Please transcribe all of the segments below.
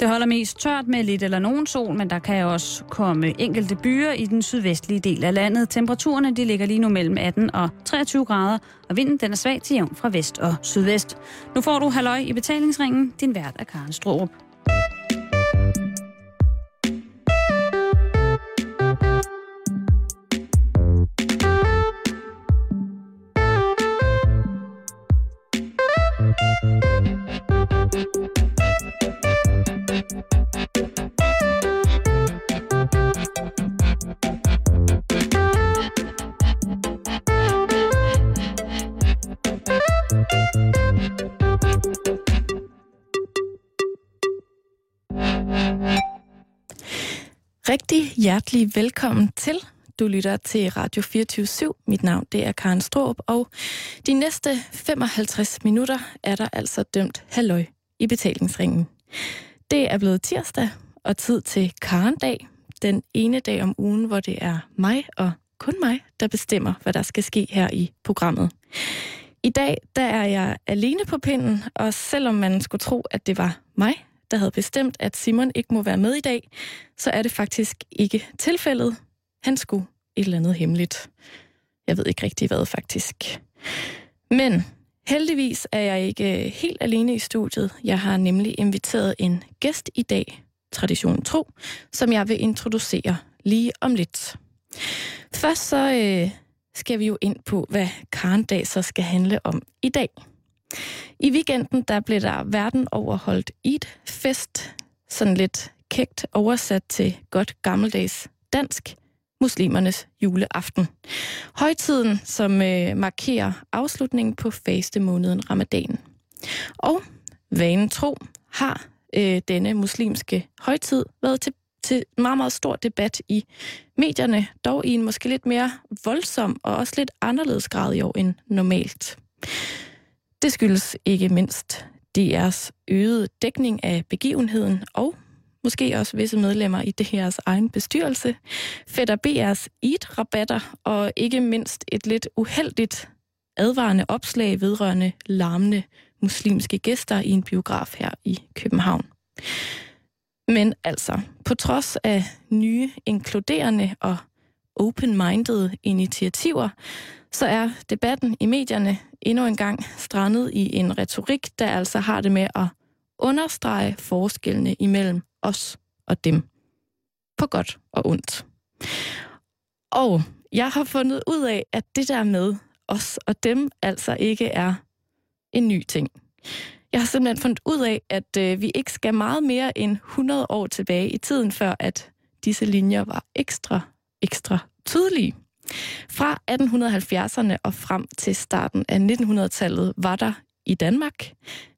Det holder mest tørt med lidt eller nogen sol, men der kan også komme enkelte byer i den sydvestlige del af landet. Temperaturerne de ligger lige nu mellem 18 og 23 grader, og vinden den er svag til jævn fra vest og sydvest. Nu får du halløj i betalingsringen. Din vært er Karen Strohrup. Hjertelig velkommen til. Du lytter til Radio 24 Mit navn det er Karen Stroop, og de næste 55 minutter er der altså dømt halløj i betalingsringen. Det er blevet tirsdag og tid til Karendag, den ene dag om ugen, hvor det er mig og kun mig, der bestemmer, hvad der skal ske her i programmet. I dag der er jeg alene på pinden, og selvom man skulle tro, at det var mig, der havde bestemt, at Simon ikke må være med i dag, så er det faktisk ikke tilfældet. Han skulle et eller andet hemmeligt. Jeg ved ikke rigtig hvad, faktisk. Men heldigvis er jeg ikke øh, helt alene i studiet. Jeg har nemlig inviteret en gæst i dag, tradition tro, som jeg vil introducere lige om lidt. Først så øh, skal vi jo ind på, hvad Karndag så skal handle om i dag. I weekenden der blev der verden overholdt Eid-fest, sådan lidt kægt oversat til godt gammeldags dansk, muslimernes juleaften. Højtiden, som øh, markerer afslutningen på faste måneden ramadan. Og vanen tro har øh, denne muslimske højtid været til, til meget, meget stor debat i medierne, dog i en måske lidt mere voldsom og også lidt anderledes grad i år end normalt. Det skyldes ikke mindst DR's øgede dækning af begivenheden og måske også visse medlemmer i det her egen bestyrelse, Fætter BR's IT-rabatter og ikke mindst et lidt uheldigt advarende opslag vedrørende larmende muslimske gæster i en biograf her i København. Men altså, på trods af nye, inkluderende og open-minded initiativer, så er debatten i medierne endnu en gang strandet i en retorik, der altså har det med at understrege forskellene imellem os og dem. På godt og ondt. Og jeg har fundet ud af, at det der med os og dem altså ikke er en ny ting. Jeg har simpelthen fundet ud af, at øh, vi ikke skal meget mere end 100 år tilbage i tiden, før at disse linjer var ekstra, ekstra tydelige. Fra 1870'erne og frem til starten af 1900-tallet var der i Danmark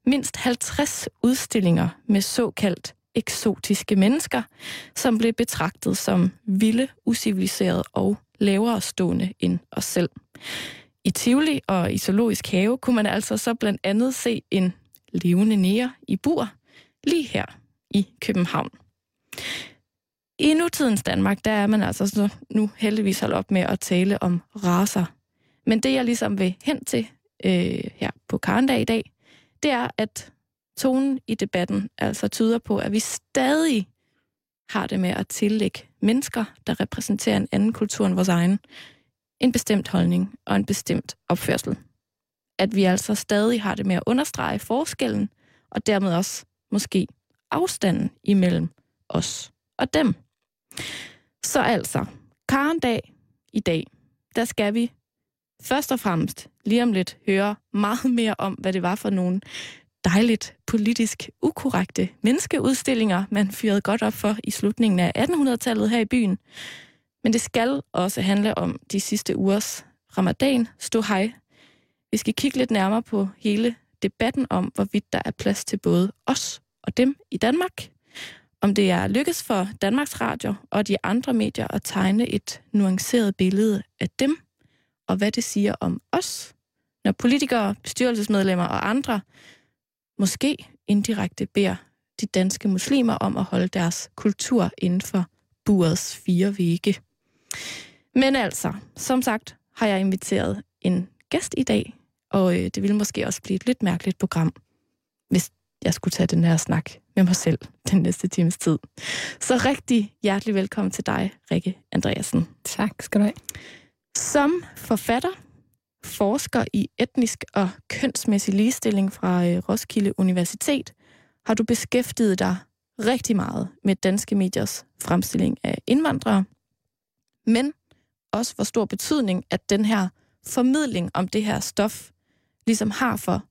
mindst 50 udstillinger med såkaldt eksotiske mennesker, som blev betragtet som vilde, usiviliserede og lavere stående end os selv. I Tivoli og i Zoologisk Have kunne man altså så blandt andet se en levende nære i bur, lige her i København. I nutidens Danmark, der er man altså så nu heldigvis holdt op med at tale om raser. Men det, jeg ligesom vil hen til øh, her på Karndag i dag, det er, at tonen i debatten altså tyder på, at vi stadig har det med at tillægge mennesker, der repræsenterer en anden kultur end vores egen, en bestemt holdning og en bestemt opførsel. At vi altså stadig har det med at understrege forskellen, og dermed også måske afstanden imellem os og dem. Så altså, Karendag i dag, der skal vi først og fremmest lige om lidt høre meget mere om, hvad det var for nogle dejligt politisk ukorrekte menneskeudstillinger, man fyrede godt op for i slutningen af 1800-tallet her i byen. Men det skal også handle om de sidste ugers ramadan, stå hej. Vi skal kigge lidt nærmere på hele debatten om, hvorvidt der er plads til både os og dem i Danmark, om det er lykkes for Danmarks Radio og de andre medier at tegne et nuanceret billede af dem, og hvad det siger om os, når politikere, bestyrelsesmedlemmer og andre måske indirekte beder de danske muslimer om at holde deres kultur inden for burets fire vægge. Men altså, som sagt, har jeg inviteret en gæst i dag, og øh, det ville måske også blive et lidt mærkeligt program, hvis jeg skulle tage den her snak med mig selv den næste times tid. Så rigtig hjertelig velkommen til dig, Rikke Andreasen. Tak skal du have. Som forfatter, forsker i etnisk og kønsmæssig ligestilling fra øh, Roskilde Universitet, har du beskæftiget dig rigtig meget med danske mediers fremstilling af indvandrere, men også hvor stor betydning, at den her formidling om det her stof ligesom har for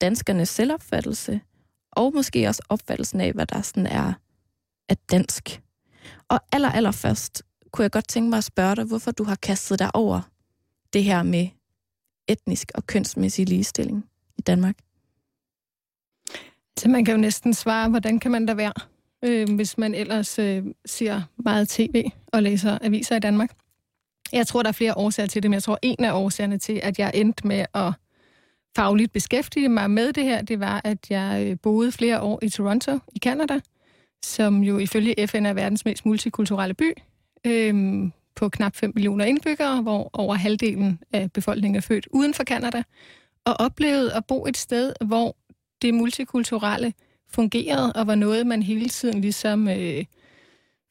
danskernes selvopfattelse, og måske også opfattelsen af, hvad der sådan er, er dansk. Og aller, aller først kunne jeg godt tænke mig at spørge dig, hvorfor du har kastet dig over det her med etnisk og kønsmæssig ligestilling i Danmark. Så man kan jo næsten svare, hvordan kan man da være, øh, hvis man ellers øh, ser meget tv og læser aviser i Danmark. Jeg tror, der er flere årsager til det, men jeg tror, en af årsagerne til, at jeg endte med at fagligt beskæftige mig med det her, det var, at jeg øh, boede flere år i Toronto i Canada, som jo ifølge FN er verdens mest multikulturelle by, øhm, på knap 5 millioner indbyggere, hvor over halvdelen af befolkningen er født uden for Canada, og oplevede at bo et sted, hvor det multikulturelle fungerede og var noget, man hele tiden ligesom øh,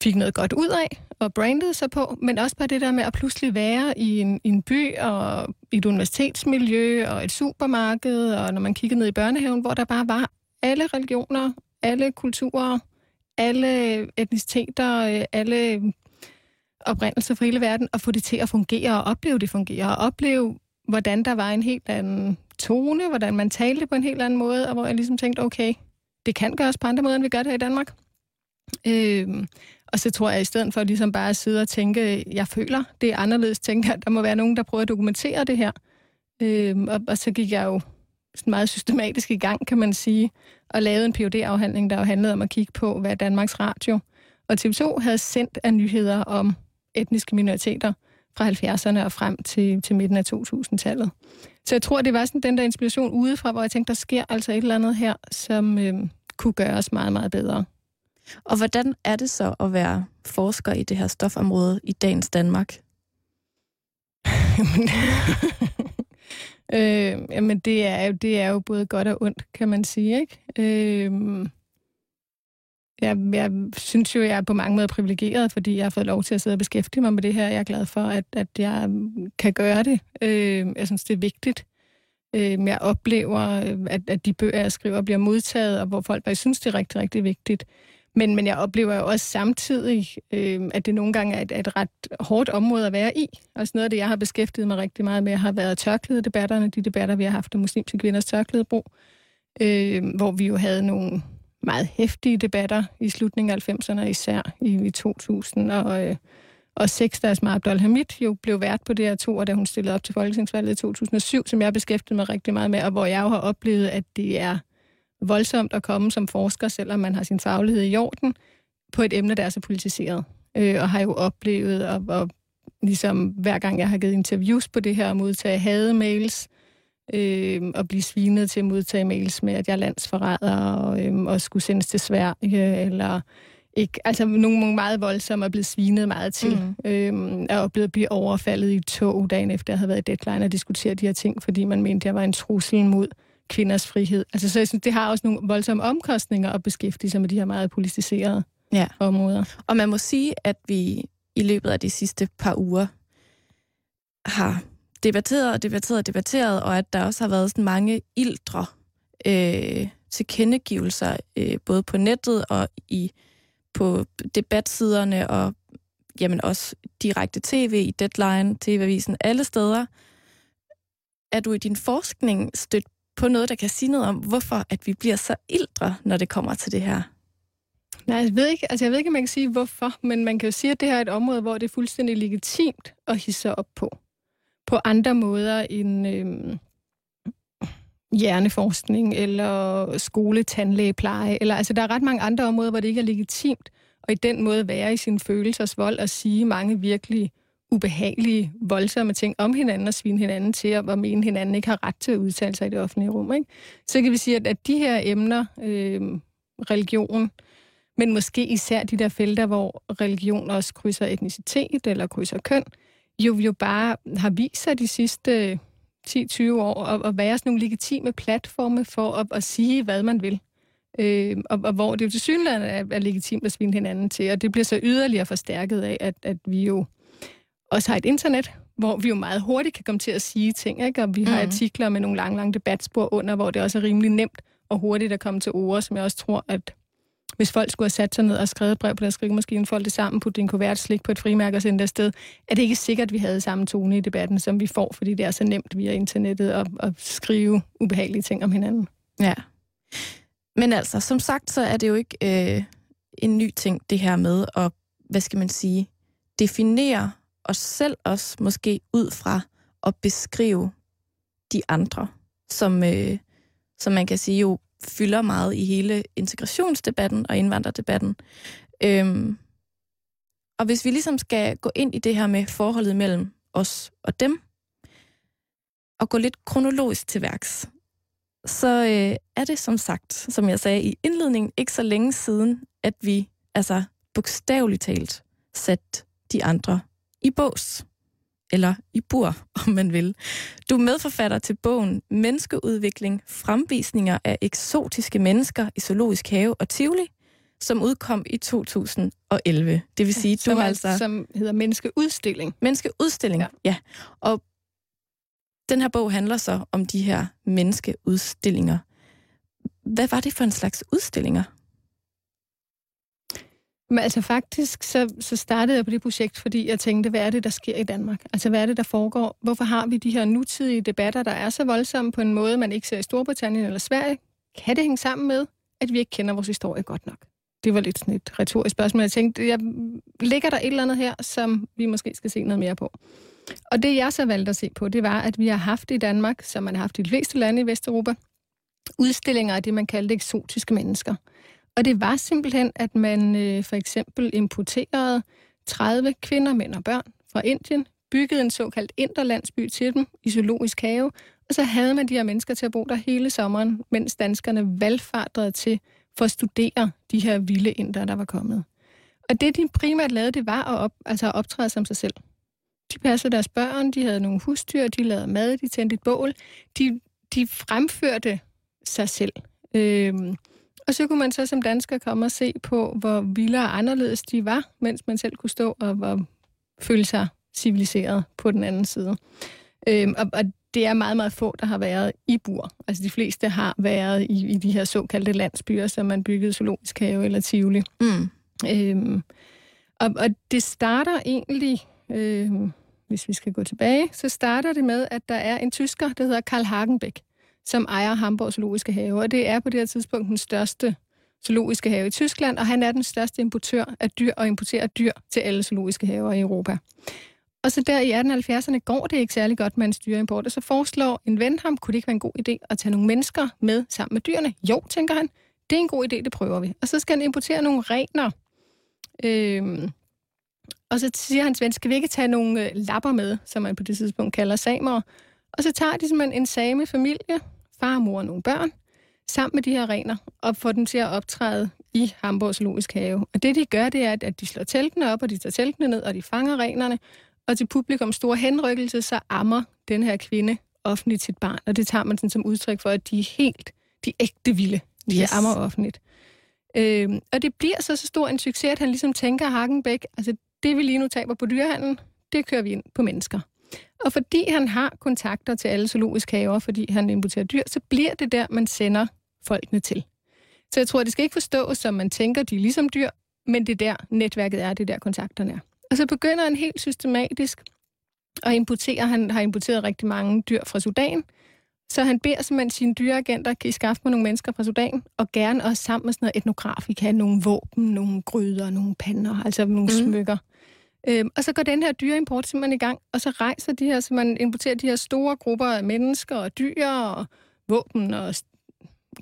fik noget godt ud af og brandede sig på, men også bare det der med at pludselig være i en, i en by og i et universitetsmiljø og et supermarked, og når man kiggede ned i børnehaven, hvor der bare var alle religioner, alle kulturer, alle etniciteter, øh, alle oprindelser fra hele verden, og få det til at fungere og opleve det fungere, og opleve, hvordan der var en helt anden tone, hvordan man talte på en helt anden måde, og hvor jeg ligesom tænkte, okay, det kan gøres på andre måder, end vi gør det her i Danmark. Øh, og så tror jeg, at i stedet for ligesom bare at sidde og tænke, jeg føler, det er anderledes, tænke, at der må være nogen, der prøver at dokumentere det her. Øhm, og, og så gik jeg jo sådan meget systematisk i gang, kan man sige, og lavede en phd afhandling der jo handlede om at kigge på, hvad Danmarks Radio og TV2 havde sendt af nyheder om etniske minoriteter fra 70'erne og frem til, til midten af 2000-tallet. Så jeg tror, det var sådan den der inspiration udefra, hvor jeg tænkte, der sker altså et eller andet her, som øhm, kunne gøre os meget, meget bedre. Og hvordan er det så at være forsker i det her stofområde i dagens Danmark? øh, jamen, det er, jo, det er jo både godt og ondt, kan man sige. Ikke? Øh, jeg, jeg synes jo, jeg er på mange måder privilegeret, fordi jeg har fået lov til at sidde og beskæftige mig med det her. Jeg er glad for, at, at jeg kan gøre det. Øh, jeg synes, det er vigtigt. Øh, jeg oplever, øh, at, at de bøger, jeg skriver, bliver modtaget, og hvor folk bare synes, det er rigtig, rigtig vigtigt. Men, men jeg oplever jo også samtidig, øh, at det nogle gange er et, et ret hårdt område at være i. Også noget af det, jeg har beskæftiget mig rigtig meget med, har været tørklædedebatterne, de debatter, vi har haft om muslimske kvinders tørklædebrug, øh, hvor vi jo havde nogle meget hæftige debatter i slutningen af 90'erne, især i, i 2000 og, øh, og 6, da Asma Abdul Hamid jo blev vært på det her to, og da hun stillede op til Folketingsvalget i 2007, som jeg beskæftigede mig rigtig meget med, og hvor jeg jo har oplevet, at det er voldsomt at komme som forsker, selvom man har sin faglighed i orden, på et emne, der er så politiseret. Øh, og har jo oplevet, at, at ligesom hver gang jeg har givet interviews på det her, og modtage hademails, øh, og blive svinet til at modtage mails med, at jeg er landsforræder, og, øh, og skulle sendes til Sverige, eller ikke, altså nogle meget voldsomme og blevet svinet meget til, mm. øhm, og blevet blive overfaldet i tog dagen efter, jeg havde været i deadline og diskuteret de her ting, fordi man mente, at jeg var en trussel mod kvinders frihed. Altså, så jeg synes, det har også nogle voldsomme omkostninger at beskæftige sig med de her meget politiserede ja. områder. Og man må sige, at vi i løbet af de sidste par uger har debatteret og debatteret og debatteret, og at der også har været sådan mange ildre øh, tilkendegivelser, øh, både på nettet og i på debatsiderne, og jamen også direkte tv, i Deadline, TV-avisen, alle steder. Er du i din forskning stødt på noget, der kan sige noget om, hvorfor at vi bliver så ildre, når det kommer til det her? Nej, jeg ved ikke, altså jeg ved ikke, om man kan sige hvorfor, men man kan jo sige, at det her er et område, hvor det er fuldstændig legitimt at hisse op på. På andre måder end øh, hjerneforskning eller skoletandlægepleje. Eller, altså, der er ret mange andre områder, hvor det ikke er legitimt og i den måde være i sin følelsers vold og sige mange virkelig ubehagelige, voldsomme ting om hinanden og svine hinanden til, og mene hinanden ikke har ret til at udtale sig i det offentlige rum. Ikke? Så kan vi sige, at, at de her emner, øh, religion, men måske især de der felter, hvor religion også krydser etnicitet eller krydser køn, jo, jo bare har vist sig de sidste øh, 10-20 år at, at være sådan nogle legitime platforme for at, at sige, hvad man vil. Øh, og, og hvor det jo til synligheden er, er legitimt at svine hinanden til, og det bliver så yderligere forstærket af, at, at vi jo også har et internet, hvor vi jo meget hurtigt kan komme til at sige ting, ikke? og vi har mm. artikler med nogle lange, lange debatspor under, hvor det også er rimelig nemt og hurtigt at komme til ord, som jeg også tror, at hvis folk skulle have sat sig ned og skrevet et brev på deres skrivemaskine, folde det sammen, putte en kuvert slik på et frimærke og sende det afsted, er det ikke sikkert, at vi havde samme tone i debatten, som vi får, fordi det er så nemt via internettet at, at skrive ubehagelige ting om hinanden. Ja. Men altså, som sagt, så er det jo ikke øh, en ny ting, det her med at, hvad skal man sige, definere os selv også måske ud fra at beskrive de andre, som, øh, som man kan sige jo fylder meget i hele integrationsdebatten og indvandrerdebatten. Øhm, og hvis vi ligesom skal gå ind i det her med forholdet mellem os og dem, og gå lidt kronologisk til værks, så øh, er det som sagt, som jeg sagde i indledningen, ikke så længe siden, at vi altså bogstaveligt talt satte de andre i bås. Eller i bur, om man vil. Du er medforfatter til bogen Menneskeudvikling, fremvisninger af eksotiske mennesker i Zoologisk Have og Tivoli, som udkom i 2011. Det vil sige, som du har altså... Som hedder Menneskeudstilling. Menneskeudstilling, ja. ja. Og den her bog handler så om de her menneskeudstillinger. Hvad var det for en slags udstillinger? Men altså faktisk, så, så startede jeg på det projekt, fordi jeg tænkte, hvad er det, der sker i Danmark? Altså, hvad er det, der foregår? Hvorfor har vi de her nutidige debatter, der er så voldsomme på en måde, man ikke ser i Storbritannien eller Sverige? Kan det hænge sammen med, at vi ikke kender vores historie godt nok? Det var lidt sådan et retorisk spørgsmål. Jeg tænkte, jeg, ligger der et eller andet her, som vi måske skal se noget mere på? Og det, jeg så valgte at se på, det var, at vi har haft i Danmark, som man har haft i de fleste lande i Vesteuropa, udstillinger af det, man kaldte eksotiske mennesker – og det var simpelthen, at man øh, for eksempel importerede 30 kvinder, mænd og børn fra Indien, byggede en såkaldt interlandsby til dem i zoologisk have, og så havde man de her mennesker til at bo der hele sommeren, mens danskerne valgfardrede til for at studere de her vilde indere, der var kommet. Og det, de primært lavede, det var at, op, altså at optræde som sig selv. De passede deres børn, de havde nogle husdyr, de lavede mad, de tændte et bål. De, de fremførte sig selv. Øhm, og så kunne man så som dansker komme og se på, hvor vilde og anderledes de var, mens man selv kunne stå og, og føle sig civiliseret på den anden side. Øhm, og, og det er meget, meget få, der har været i bur. Altså de fleste har været i, i de her såkaldte landsbyer, som man byggede zoologisk have eller Tivoli. Mm. Øhm, og, og det starter egentlig, øhm, hvis vi skal gå tilbage, så starter det med, at der er en tysker, der hedder Karl Hagenbeck, som ejer Hamburgs Zoologiske Have, og det er på det her tidspunkt den største zoologiske have i Tyskland, og han er den største importør af dyr og importerer dyr til alle zoologiske haver i Europa. Og så der i 1870'erne går det ikke særlig godt med en dyreimport, og så foreslår en ven ham, kunne det ikke være en god idé at tage nogle mennesker med sammen med dyrene? Jo, tænker han, det er en god idé, det prøver vi. Og så skal han importere nogle rener. Øhm, og så siger hans ven, skal vi ikke tage nogle øh, lapper med, som man på det tidspunkt kalder samer? Og så tager de simpelthen en same familie, far, mor og nogle børn, sammen med de her rener, og får dem til at optræde i Hamburg Zoologisk Have. Og det, de gør, det er, at de slår teltene op, og de tager teltene ned, og de fanger renerne, og til publikum stor henrykkelse, så ammer den her kvinde offentligt sit barn. Og det tager man sådan som udtryk for, at de er helt, de ægte vilde. De yes. ammer offentligt. Øhm, og det bliver så så stor en succes, at han ligesom tænker Hagenbæk, altså det vi lige nu taber på dyrehandlen, det kører vi ind på mennesker. Og fordi han har kontakter til alle zoologiske haver, fordi han importerer dyr, så bliver det der, man sender folkene til. Så jeg tror, det skal ikke forstås, som man tænker, de er ligesom dyr, men det der netværket er, det der kontakterne er. Og så begynder han helt systematisk at importere. Han har importeret rigtig mange dyr fra Sudan, så han beder simpelthen sine dyreagenter, kan I skaffe mig nogle mennesker fra Sudan, og gerne også sammen med sådan noget etnograf. I kan have nogle våben, nogle gryder, nogle pander, altså nogle mm. smykker. Øhm, og så går den her dyreimport simpelthen i gang, og så rejser de her, så man importerer de her store grupper af mennesker og dyr og våben og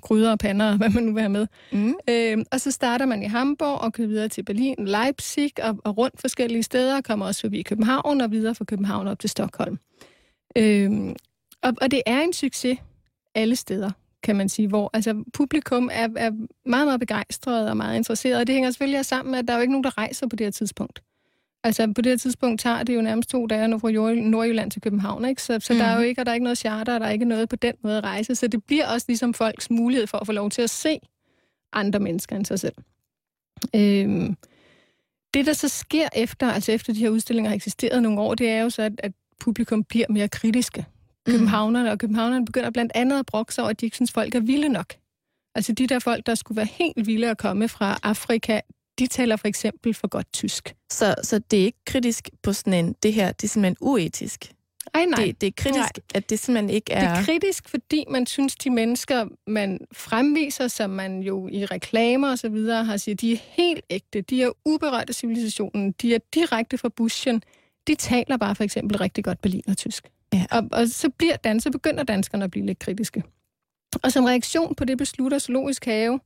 gryder og pander, hvad man nu vil have med. Mm. Øhm, og så starter man i Hamburg og kører videre til Berlin, Leipzig og, og rundt forskellige steder, kommer også forbi København og videre fra København op til Stockholm. Øhm, og, og det er en succes alle steder, kan man sige, hvor altså, publikum er, er meget, meget begejstret og meget interesseret, og det hænger selvfølgelig sammen med, at der er jo ikke nogen, der rejser på det her tidspunkt. Altså på det her tidspunkt tager det jo nærmest to dage nu fra Nordjylland til København, ikke? Så, så mm. der er jo ikke, og der er ikke noget charter, og der er ikke noget på den måde at rejse, så det bliver også ligesom folks mulighed for at få lov til at se andre mennesker end sig selv. Øhm, det, der så sker efter, altså efter de her udstillinger har eksisteret nogle år, det er jo så, at, at publikum bliver mere kritiske. Mm. Københavnerne og københavnerne begynder blandt andet at brokke sig over, at de ikke synes, folk er vilde nok. Altså de der folk, der skulle være helt vilde at komme fra Afrika, de taler for eksempel for godt tysk. Så, så det er ikke kritisk på sådan en, det her, det er simpelthen uetisk? Ej, nej. Det, det er kritisk, nej. at det simpelthen ikke er... Det er kritisk, fordi man synes, de mennesker, man fremviser, som man jo i reklamer og så videre har siger, de er helt ægte, de er uberørt af civilisationen, de er direkte fra bushen, de taler bare for eksempel rigtig godt berlin og tysk. Ja. Og, og så, bliver dan, så begynder danskerne at blive lidt kritiske. Og som reaktion på det beslutter Zoologisk Have,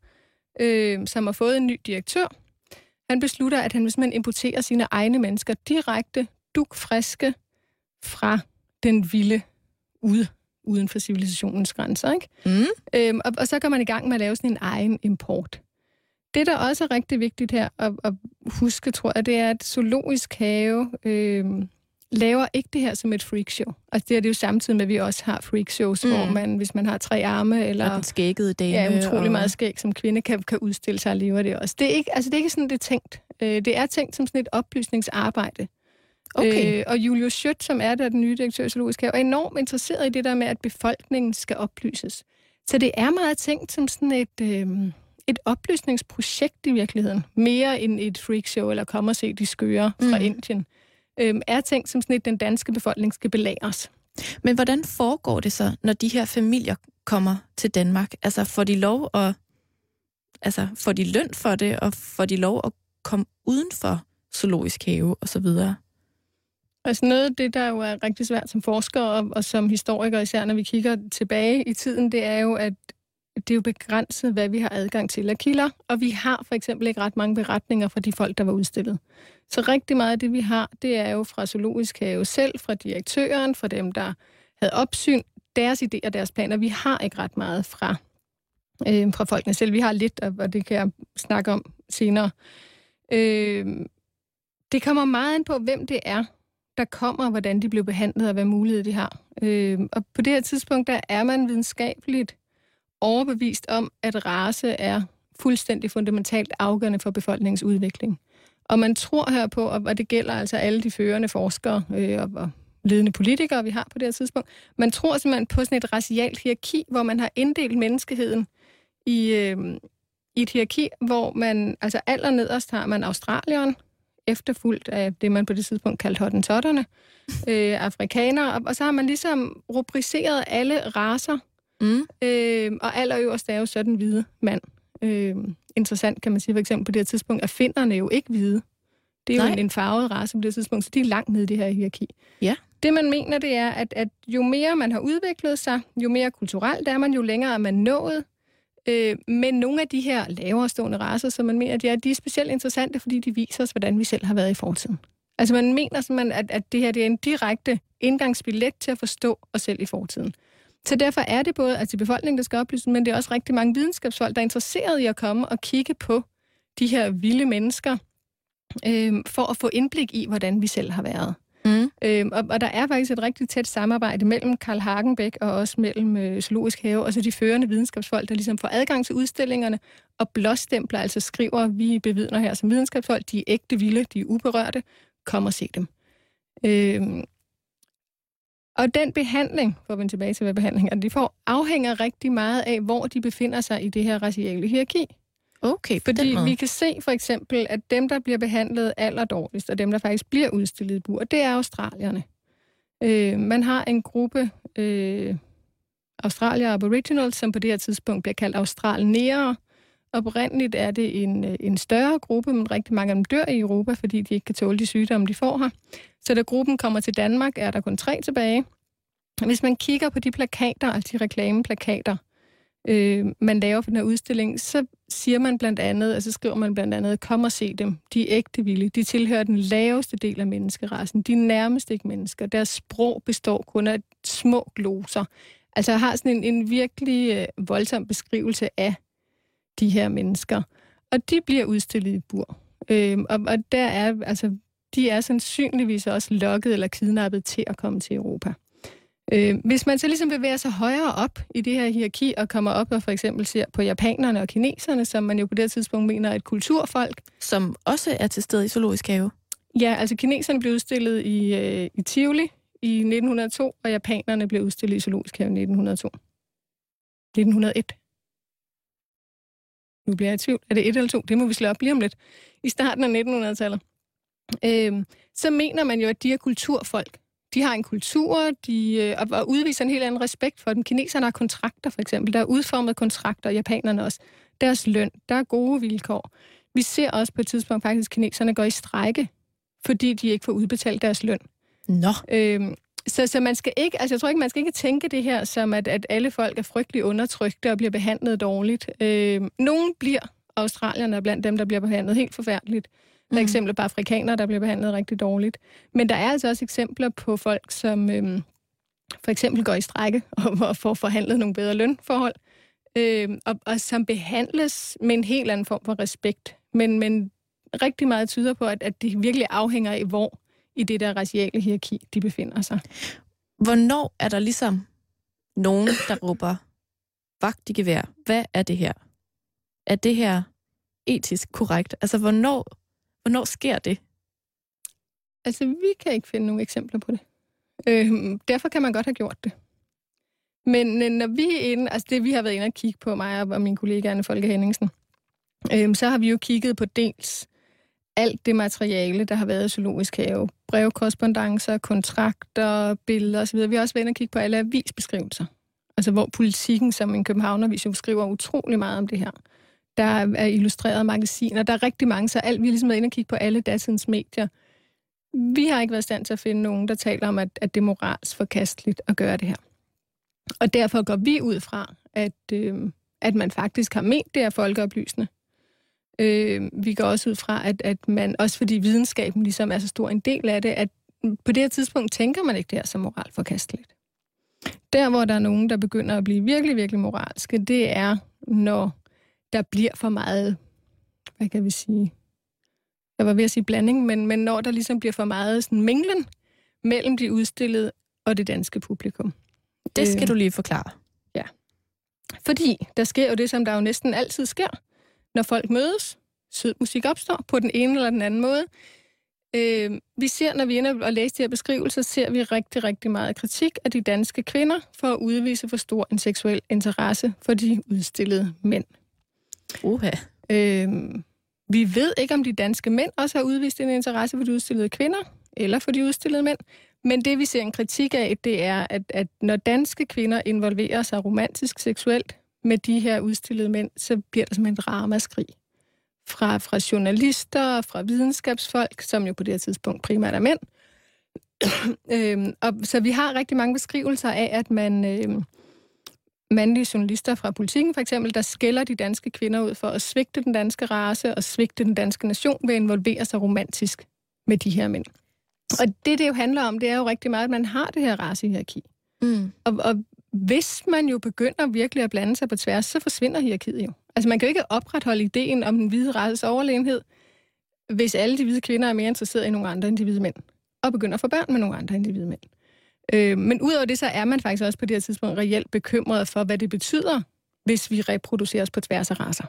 øh, som har fået en ny direktør, han beslutter, at han vil simpelthen importere sine egne mennesker direkte, dukfriske, fra den vilde ude, uden for civilisationens grænser. Ikke? Mm. Øhm, og, og så går man i gang med at lave sådan en egen import. Det, der også er rigtig vigtigt her at, at huske, tror jeg, det er, at zoologisk have øh, laver ikke det her som et freakshow. Altså det er det jo samtidig med, at vi også har freakshows, mm. hvor man, hvis man har tre arme, eller den skækkede dame, ja, utrolig og... meget skæg som kvinde, kan, kan udstille sig og leve det også. Det er ikke, altså det er ikke sådan, det er tænkt. Øh, det er tænkt som sådan et oplysningsarbejde. Okay. Øh, og Julius Schødt, som er der den nye direktør i Zoologisk Have, er enormt interesseret i det der med, at befolkningen skal oplyses. Så det er meget tænkt som sådan et, øh, et oplysningsprojekt i virkeligheden, mere end et freakshow eller komme og se de skøre fra mm. Indien. Øh, er tænkt som sådan den danske befolkning skal belæres. Men hvordan foregår det så, når de her familier kommer til Danmark? Altså får de lov at altså får de løn for det, og får de lov at komme uden for zoologisk have og så videre? Altså noget af det, der jo er rigtig svært som forsker og, og som historiker, især når vi kigger tilbage i tiden, det er jo, at det er jo begrænset, hvad vi har adgang til af kilder, og vi har for eksempel ikke ret mange beretninger fra de folk, der var udstillet. Så rigtig meget af det, vi har, det er jo fra Zoologisk Have selv, fra direktøren, fra dem, der havde opsyn, deres idéer, deres planer. Vi har ikke ret meget fra, øh, fra folkene selv. Vi har lidt, og det kan jeg snakke om senere. Øh, det kommer meget ind på, hvem det er, der kommer, hvordan de blev behandlet og hvad mulighed de har. Øh, og på det her tidspunkt, der er man videnskabeligt overbevist om, at race er fuldstændig fundamentalt afgørende for befolkningens udvikling. Og man tror her på, og det gælder altså alle de førende forskere øh, og, ledende politikere, vi har på det her tidspunkt, man tror simpelthen på sådan et racialt hierarki, hvor man har inddelt menneskeheden i, øh, i et hierarki, hvor man, altså allernederst har man Australien, efterfulgt af det, man på det tidspunkt kaldte hottentotterne, øh, afrikanere, og, og så har man ligesom rubriceret alle raser, mm. øh, og allerøverst er jo så den hvide mand. Øh, interessant kan man sige, for eksempel på det her tidspunkt, at finderne jo ikke hvide. Det er Nej. jo en, en farvet race på det tidspunkt, så de er langt nede i det her hierarki. Ja. Det man mener, det er, at, at jo mere man har udviklet sig, jo mere kulturelt er man, jo længere er man nået, Øh, men nogle af de her lavere stående raser, som man mener, de er, de er specielt interessante, fordi de viser os, hvordan vi selv har været i fortiden. Altså man mener simpelthen, at, at det her det er en direkte indgangsbillet til at forstå os selv i fortiden. Så derfor er det både altså befolkningen, der skal oplyse, men det er også rigtig mange videnskabsfolk, der er interesseret i at komme og kigge på de her vilde mennesker, øh, for at få indblik i, hvordan vi selv har været. Mm. Øhm, og, og der er faktisk et rigtig tæt samarbejde mellem Karl Hagenbæk og også mellem øh, Zoologisk Have, og så de førende videnskabsfolk, der ligesom får adgang til udstillingerne og blåstempler, altså skriver, vi bevidner her som videnskabsfolk, de er ægte vilde, de er uberørte, kom og se dem. Øhm, og den behandling, for at vende tilbage til, hvad behandlingen de får, afhænger rigtig meget af, hvor de befinder sig i det her raciale hierarki. Okay, Fordi vi kan se for eksempel, at dem, der bliver behandlet allerdårligst, og dem, der faktisk bliver udstillet i bur, det er australierne. Øh, man har en gruppe øh, Australia Aboriginals, som på det her tidspunkt bliver kaldt australnere. Oprindeligt er det en, øh, en større gruppe, men rigtig mange af dem dør i Europa, fordi de ikke kan tåle de sygdomme, de får her. Så da gruppen kommer til Danmark, er der kun tre tilbage. Hvis man kigger på de plakater, altså de reklameplakater, øh, man laver for den her udstilling, så siger man blandt andet, altså skriver man blandt andet, kom og se dem, de er ægte vilde, de tilhører den laveste del af menneskerassen, de er nærmest ikke mennesker, deres sprog består kun af små gloser. Altså jeg har sådan en, en virkelig øh, voldsom beskrivelse af de her mennesker. Og de bliver udstillet i bur. Øh, og, og der er, altså, de er sandsynligvis også lokket eller kidnappet til at komme til Europa. Øh, hvis man så ligesom bevæger sig højere op i det her hierarki og kommer op og for eksempel ser på japanerne og kineserne, som man jo på det tidspunkt mener er et kulturfolk. Som også er til stede i Zoologisk Have. Ja, altså kineserne blev udstillet i, øh, i Tivoli i 1902, og japanerne blev udstillet i Zoologisk Have i 1902. 1901. Nu bliver jeg i tvivl. Er det et eller to? Det må vi slå op lige om lidt. I starten af 1900-tallet. Øh, så mener man jo, at de er kulturfolk. De har en kultur, de øh, og udviser en helt anden respekt for dem. Kineserne har kontrakter, for eksempel. Der er udformet kontrakter, japanerne også. Deres løn, der er gode vilkår. Vi ser også på et tidspunkt faktisk, at kineserne går i strejke, fordi de ikke får udbetalt deres løn. Nå. Øhm, så, så man skal ikke, altså jeg tror ikke, man skal ikke tænke det her som, at, at alle folk er frygtelig undertrykte og bliver behandlet dårligt. Øhm, nogen bliver, australierne blandt dem, der bliver behandlet helt forfærdeligt. Der er mm. eksempler på afrikanere, der bliver behandlet rigtig dårligt. Men der er altså også eksempler på folk, som øhm, for eksempel går i strække og får forhandlet nogle bedre lønforhold, øhm, og, og som behandles med en helt anden form for respekt. Men, men rigtig meget tyder på, at, at det virkelig afhænger af, hvor i det der raciale hierarki, de befinder sig. Hvornår er der ligesom nogen, der råber vagt i gevær? Hvad er det her? Er det her etisk korrekt? Altså, hvornår Hvornår sker det? Altså, vi kan ikke finde nogle eksempler på det. Øh, derfor kan man godt have gjort det. Men øh, når vi er inde, altså det vi har været inde og kigge på, mig og min kollega Anne Folke Henningsen, øh, så har vi jo kigget på dels alt det materiale, der har været i Zoologisk Have. Brevkorrespondencer, kontrakter, billeder osv. Vi har også været inde og kigge på alle avisbeskrivelser. Altså hvor politikken, som en københavner, skriver utrolig meget om det her der er illustrerede magasiner, der er rigtig mange, så alt, vi er ligesom inde og kigge på alle datidens medier. Vi har ikke været i stand til at finde nogen, der taler om, at, at det er moralsk forkasteligt at gøre det her. Og derfor går vi ud fra, at, øh, at man faktisk har ment det er folkeoplysende. Øh, vi går også ud fra, at, at man, også fordi videnskaben ligesom er så stor en del af det, at på det her tidspunkt tænker man ikke det her som moralsk forkasteligt. Der, hvor der er nogen, der begynder at blive virkelig, virkelig moralske, det er, når der bliver for meget, hvad kan vi sige, jeg var ved at sige blanding, men, men når der ligesom bliver for meget sådan minglen mellem de udstillede og det danske publikum. Det skal øh, du lige forklare. Ja. Fordi der sker jo det, som der jo næsten altid sker, når folk mødes. Sød musik opstår på den ene eller den anden måde. Øh, vi ser, når vi ender og læser de her beskrivelser, ser vi rigtig, rigtig meget kritik af de danske kvinder for at udvise for stor en seksuel interesse for de udstillede mænd. Uha. Øhm, vi ved ikke, om de danske mænd også har udvist en interesse for de udstillede kvinder, eller for de udstillede mænd. Men det, vi ser en kritik af, det er, at, at når danske kvinder involverer sig romantisk seksuelt med de her udstillede mænd, så bliver der som en ramaskrig. Fra, fra journalister, fra videnskabsfolk, som jo på det her tidspunkt primært er mænd. øhm, og, så vi har rigtig mange beskrivelser af, at man, øhm, mandlige journalister fra politikken for eksempel, der skælder de danske kvinder ud for at svigte den danske race og svigte den danske nation ved at involvere sig romantisk med de her mænd. Og det, det jo handler om, det er jo rigtig meget, at man har det her racehierarki. Mm. Og, og hvis man jo begynder virkelig at blande sig på tværs, så forsvinder hierarkiet jo. Altså man kan jo ikke opretholde ideen om den hvide races overlegenhed, hvis alle de hvide kvinder er mere interesserede i nogle andre end de hvide mænd, og begynder at få børn med nogle andre end de hvide mænd. Øh, men udover det, så er man faktisk også på det her tidspunkt reelt bekymret for, hvad det betyder, hvis vi reproduceres på tværs af raser.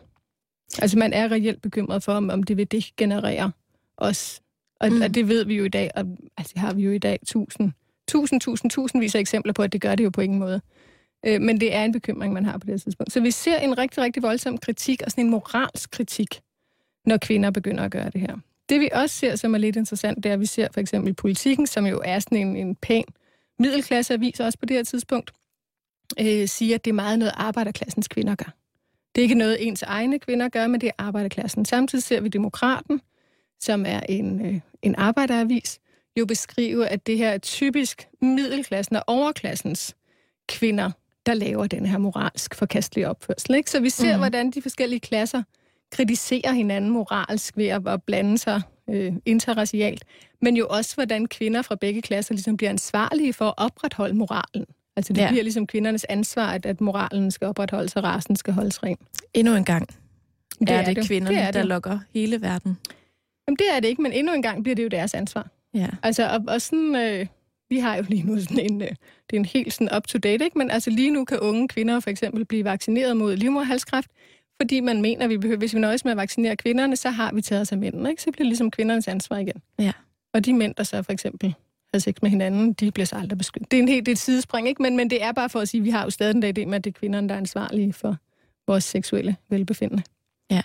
Altså man er reelt bekymret for, om, om det vil degenerere os. Og, mm. og det ved vi jo i dag, og altså har vi jo i dag tusind, tusind, tusind, tusindvis af eksempler på, at det gør det jo på ingen måde. Øh, men det er en bekymring, man har på det her tidspunkt. Så vi ser en rigtig, rigtig voldsom kritik, og sådan en moralsk kritik, når kvinder begynder at gøre det her. Det vi også ser, som er lidt interessant, det er, at vi ser for eksempel politikken, som jo er sådan en, en pæn middelklasseavis også på det her tidspunkt, øh, siger, at det er meget noget, arbejderklassens kvinder gør. Det er ikke noget, ens egne kvinder gør, men det er arbejderklassen. Samtidig ser vi Demokraten, som er en, øh, en arbejderavis, jo beskrive, at det her er typisk middelklassen og overklassens kvinder, der laver den her moralsk forkastelige opførsel. Ikke? Så vi ser, mm. hvordan de forskellige klasser kritiserer hinanden moralsk ved at, at blande sig øh, interracialt, men jo også, hvordan kvinder fra begge klasser ligesom bliver ansvarlige for at opretholde moralen. Altså det ja. bliver ligesom kvindernes ansvar, at, at moralen skal opretholdes, og rasen skal holdes ren. Endnu en gang det er, er det, det kvinderne, det er det. der lukker hele verden. Jamen det er det ikke, men endnu en gang bliver det jo deres ansvar. Ja. Altså, og, og sådan, øh, vi har jo lige nu sådan en, øh, det er en helt sådan up-to-date, ikke? men altså lige nu kan unge kvinder for eksempel blive vaccineret mod livmoderhalskræft, fordi man mener, at vi behøver, hvis vi nøjes med at vaccinere kvinderne, så har vi taget os af mændene. Ikke? Så bliver det ligesom kvindernes ansvar igen. Ja. Og de mænd, der så for eksempel har sex med hinanden, de bliver så aldrig beskyttet. Det er en helt det er et sidespring, ikke? Men, men det er bare for at sige, at vi har jo stadig den dag idé med, at det er kvinderne, der er ansvarlige for vores seksuelle velbefindende. Ja.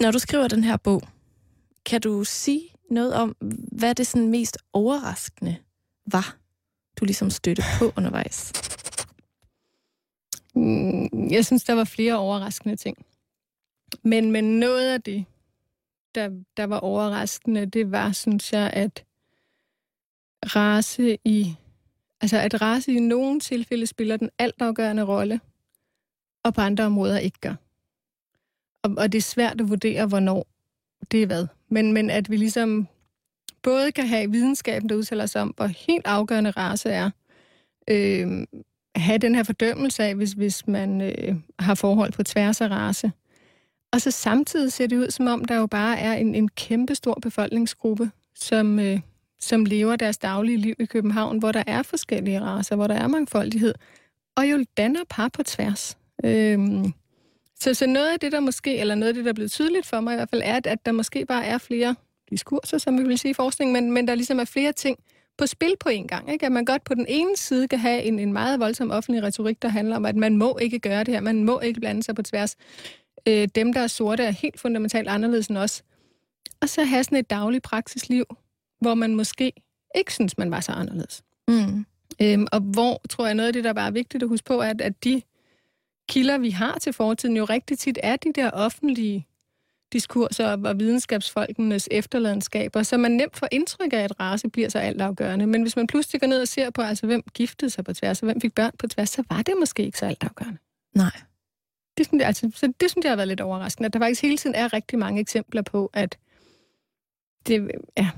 Når du skriver den her bog, kan du sige noget om, hvad det sådan mest overraskende var, du ligesom støtte på undervejs? Mm, jeg synes, der var flere overraskende ting. Men, men noget af det, der, der var overraskende, det var, synes jeg, at race i, altså at race i nogle tilfælde spiller den altafgørende rolle, og på andre områder ikke gør. Og, og det er svært at vurdere, hvornår det er hvad. Men, men at vi ligesom både kan have videnskaben, der udtaler sig om, hvor helt afgørende race er, øh, have den her fordømmelse af, hvis, hvis man øh, har forhold på tværs af race. Og så samtidig ser det ud, som om der jo bare er en, en kæmpe stor befolkningsgruppe, som, øh, som lever deres daglige liv i København, hvor der er forskellige raser, hvor der er mangfoldighed, og jo danner par på tværs. Øh, så, så noget af det, der måske, eller noget af det, der er blevet tydeligt for mig i hvert fald, er, at, at der måske bare er flere diskurser, som vi vil sige i forskning, men, men der ligesom er flere ting på spil på en gang. Ikke? At man godt på den ene side kan have en, en meget voldsom offentlig retorik, der handler om, at man må ikke gøre det her, man må ikke blande sig på tværs. Øh, dem, der er sorte, er helt fundamentalt anderledes end os. Og så have sådan et dagligt praksisliv, hvor man måske ikke synes, man var så anderledes. Mm. Øhm, og hvor, tror jeg, noget af det, der bare er vigtigt at huske på, er, at, at de kilder, vi har til fortiden, jo rigtig tit er de der offentlige diskurser og videnskabsfolkenes efterladenskaber, så man nemt får indtryk af, at race bliver så altafgørende. Men hvis man pludselig går ned og ser på, altså hvem giftede sig på tværs, og hvem fik børn på tværs, så var det måske ikke så altafgørende. Nej. Det synes, jeg, altså, så det synes jeg har været lidt overraskende, at der faktisk hele tiden er rigtig mange eksempler på, at det, ja,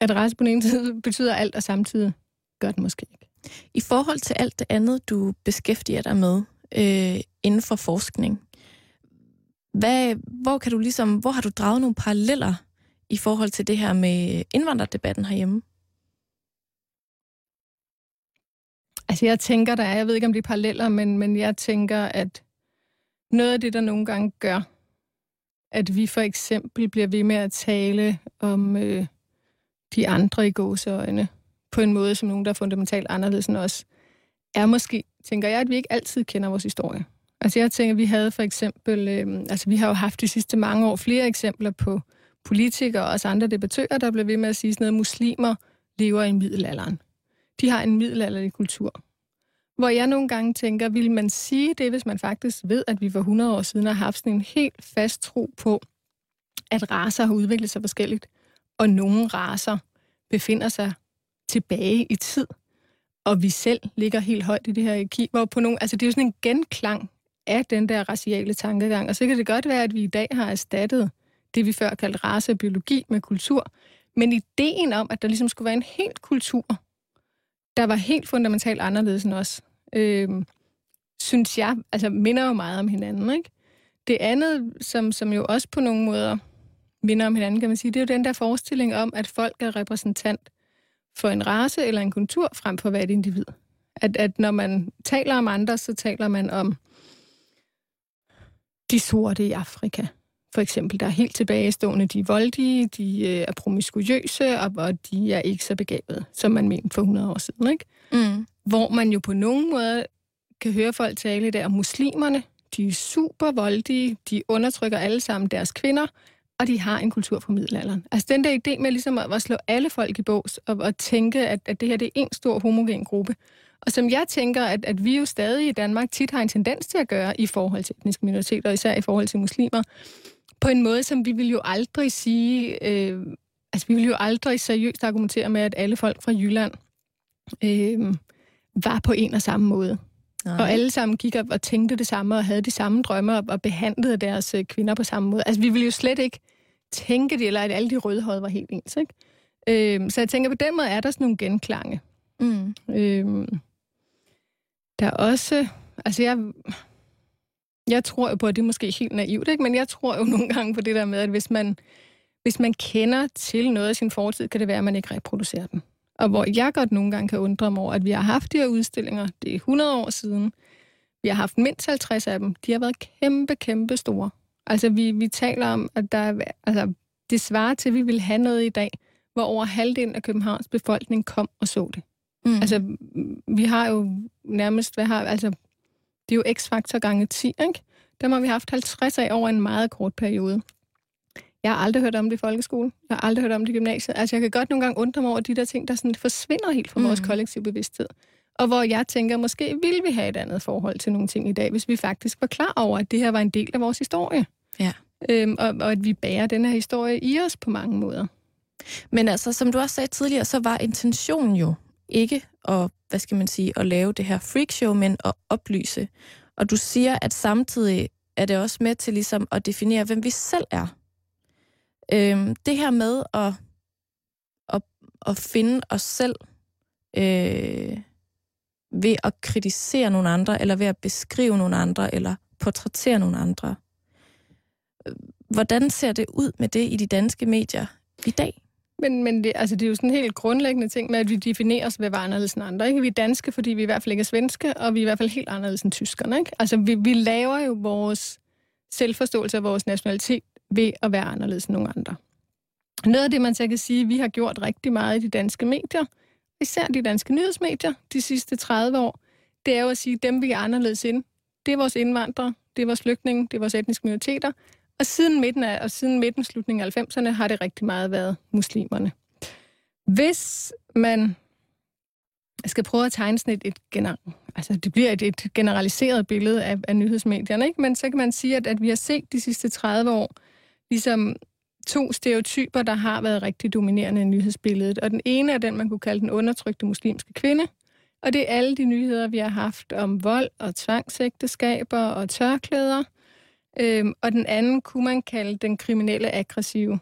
at race på den ene side betyder alt, og samtidig gør det måske ikke. I forhold til alt det andet, du beskæftiger dig med, øh, inden for forskning. Hvad, hvor, kan du ligesom, hvor har du draget nogle paralleller i forhold til det her med indvandrerdebatten herhjemme? Altså jeg tænker, der er, jeg ved ikke om det er paralleller, men, men jeg tænker, at noget af det, der nogle gange gør, at vi for eksempel bliver ved med at tale om øh, de andre i gåseøjne, på en måde som nogen, der er fundamentalt anderledes end os, er måske, tænker jeg, at vi ikke altid kender vores historie. Altså jeg tænker, vi havde for eksempel, øh, altså vi har jo haft de sidste mange år flere eksempler på politikere og også andre debattører, der blev ved med at sige sådan noget, muslimer lever i middelalderen. De har en middelalderlig kultur. Hvor jeg nogle gange tænker, vil man sige det, hvis man faktisk ved, at vi for 100 år siden har haft sådan en helt fast tro på, at raser har udviklet sig forskelligt, og nogle raser befinder sig tilbage i tid og vi selv ligger helt højt i det her hierarki, hvor på nogle, altså det er jo sådan en genklang af den der raciale tankegang, og så kan det godt være, at vi i dag har erstattet det, vi før kaldte race og biologi med kultur, men ideen om, at der ligesom skulle være en helt kultur, der var helt fundamentalt anderledes end os, øh, synes jeg, altså minder jo meget om hinanden, ikke? Det andet, som, som jo også på nogle måder minder om hinanden, kan man sige, det er jo den der forestilling om, at folk er repræsentant for en race eller en kultur frem for hvert et individ. At, at når man taler om andre, så taler man om de sorte i Afrika. For eksempel, der er helt tilbagestående, de er voldige, de øh, er promiskuøse, og, og de er ikke så begavede, som man mente for 100 år siden. Ikke? Mm. Hvor man jo på nogen måde kan høre folk tale der om muslimerne. De er super voldige, de undertrykker alle sammen deres kvinder, og de har en kultur fra middelalderen. Altså den der idé med ligesom at, at slå alle folk i bås, og at tænke, at, at det her det er en stor homogen gruppe. Og som jeg tænker, at, at vi jo stadig i Danmark tit har en tendens til at gøre i forhold til etniske minoriteter, især i forhold til muslimer, på en måde, som vi vil jo aldrig sige, øh, altså vi vil jo aldrig seriøst argumentere med, at alle folk fra Jylland øh, var på en og samme måde. Nej. Og alle sammen gik op og tænkte det samme, og havde de samme drømme, og behandlede deres øh, kvinder på samme måde. Altså, vi ville jo slet ikke tænke det, eller at alle de rødhårede var helt ens, ikke? Øhm, så jeg tænker, på den måde er der sådan nogle genklange. Mm. Øhm, der er også... Altså, jeg, jeg tror jo på, at det er måske helt naivt, ikke? men jeg tror jo nogle gange på det der med, at hvis man, hvis man kender til noget af sin fortid, kan det være, at man ikke reproducerer den. Og hvor jeg godt nogle gange kan undre mig over, at vi har haft de her udstillinger, det er 100 år siden, vi har haft mindst 50 af dem, de har været kæmpe, kæmpe store. Altså, vi, vi taler om, at der er, altså, det svarer til, at vi vil have noget i dag, hvor over halvdelen af Københavns befolkning kom og så det. Mm. Altså, vi har jo nærmest, hvad har, altså, det er jo x-faktor gange 10, ikke? Dem har vi haft 50 af over en meget kort periode. Jeg har aldrig hørt om det i folkeskole. Jeg har aldrig hørt om det i gymnasiet. Altså, jeg kan godt nogle gange undre mig over de der ting, der sådan forsvinder helt fra mm. vores kollektive bevidsthed. Og hvor jeg tænker, måske ville vi have et andet forhold til nogle ting i dag, hvis vi faktisk var klar over, at det her var en del af vores historie. Ja. Øhm, og, og at vi bærer den her historie i os på mange måder. Men altså, som du også sagde tidligere, så var intentionen jo ikke at, hvad skal man sige, at lave det her freakshow, men at oplyse. Og du siger, at samtidig er det også med til ligesom at definere, hvem vi selv er. Øhm, det her med at, at, at finde os selv øh, ved at kritisere nogle andre, eller ved at beskrive nogle andre, eller portrættere nogle andre. Hvordan ser det ud med det i de danske medier i dag? Men, men det, altså, det er jo sådan en helt grundlæggende ting med, at vi definerer os ved at være anderledes end andre. Ikke? Vi er danske, fordi vi i hvert fald ikke er svenske, og vi er i hvert fald helt anderledes end tyskerne. Ikke? Altså, vi, vi laver jo vores selvforståelse af vores nationalitet ved at være anderledes end nogle andre. Noget af det, man så kan sige, vi har gjort rigtig meget i de danske medier, især de danske nyhedsmedier de sidste 30 år, det er jo at sige, at dem vi er anderledes ind, det er vores indvandrere, det er vores flygtninge, det er vores etniske minoriteter, og siden midten af, og siden midten slutningen af 90'erne har det rigtig meget været muslimerne. Hvis man skal prøve at tegne sådan et, et gener- altså det bliver et, et generaliseret billede af, af nyhedsmedierne, ikke? men så kan man sige, at, at vi har set de sidste 30 år ligesom to stereotyper, der har været rigtig dominerende i nyhedsbilledet. Og den ene er den, man kunne kalde den undertrykte muslimske kvinde, og det er alle de nyheder, vi har haft om vold og tvangsægteskaber og tørklæder – Øhm, og den anden kunne man kalde den kriminelle, aggressive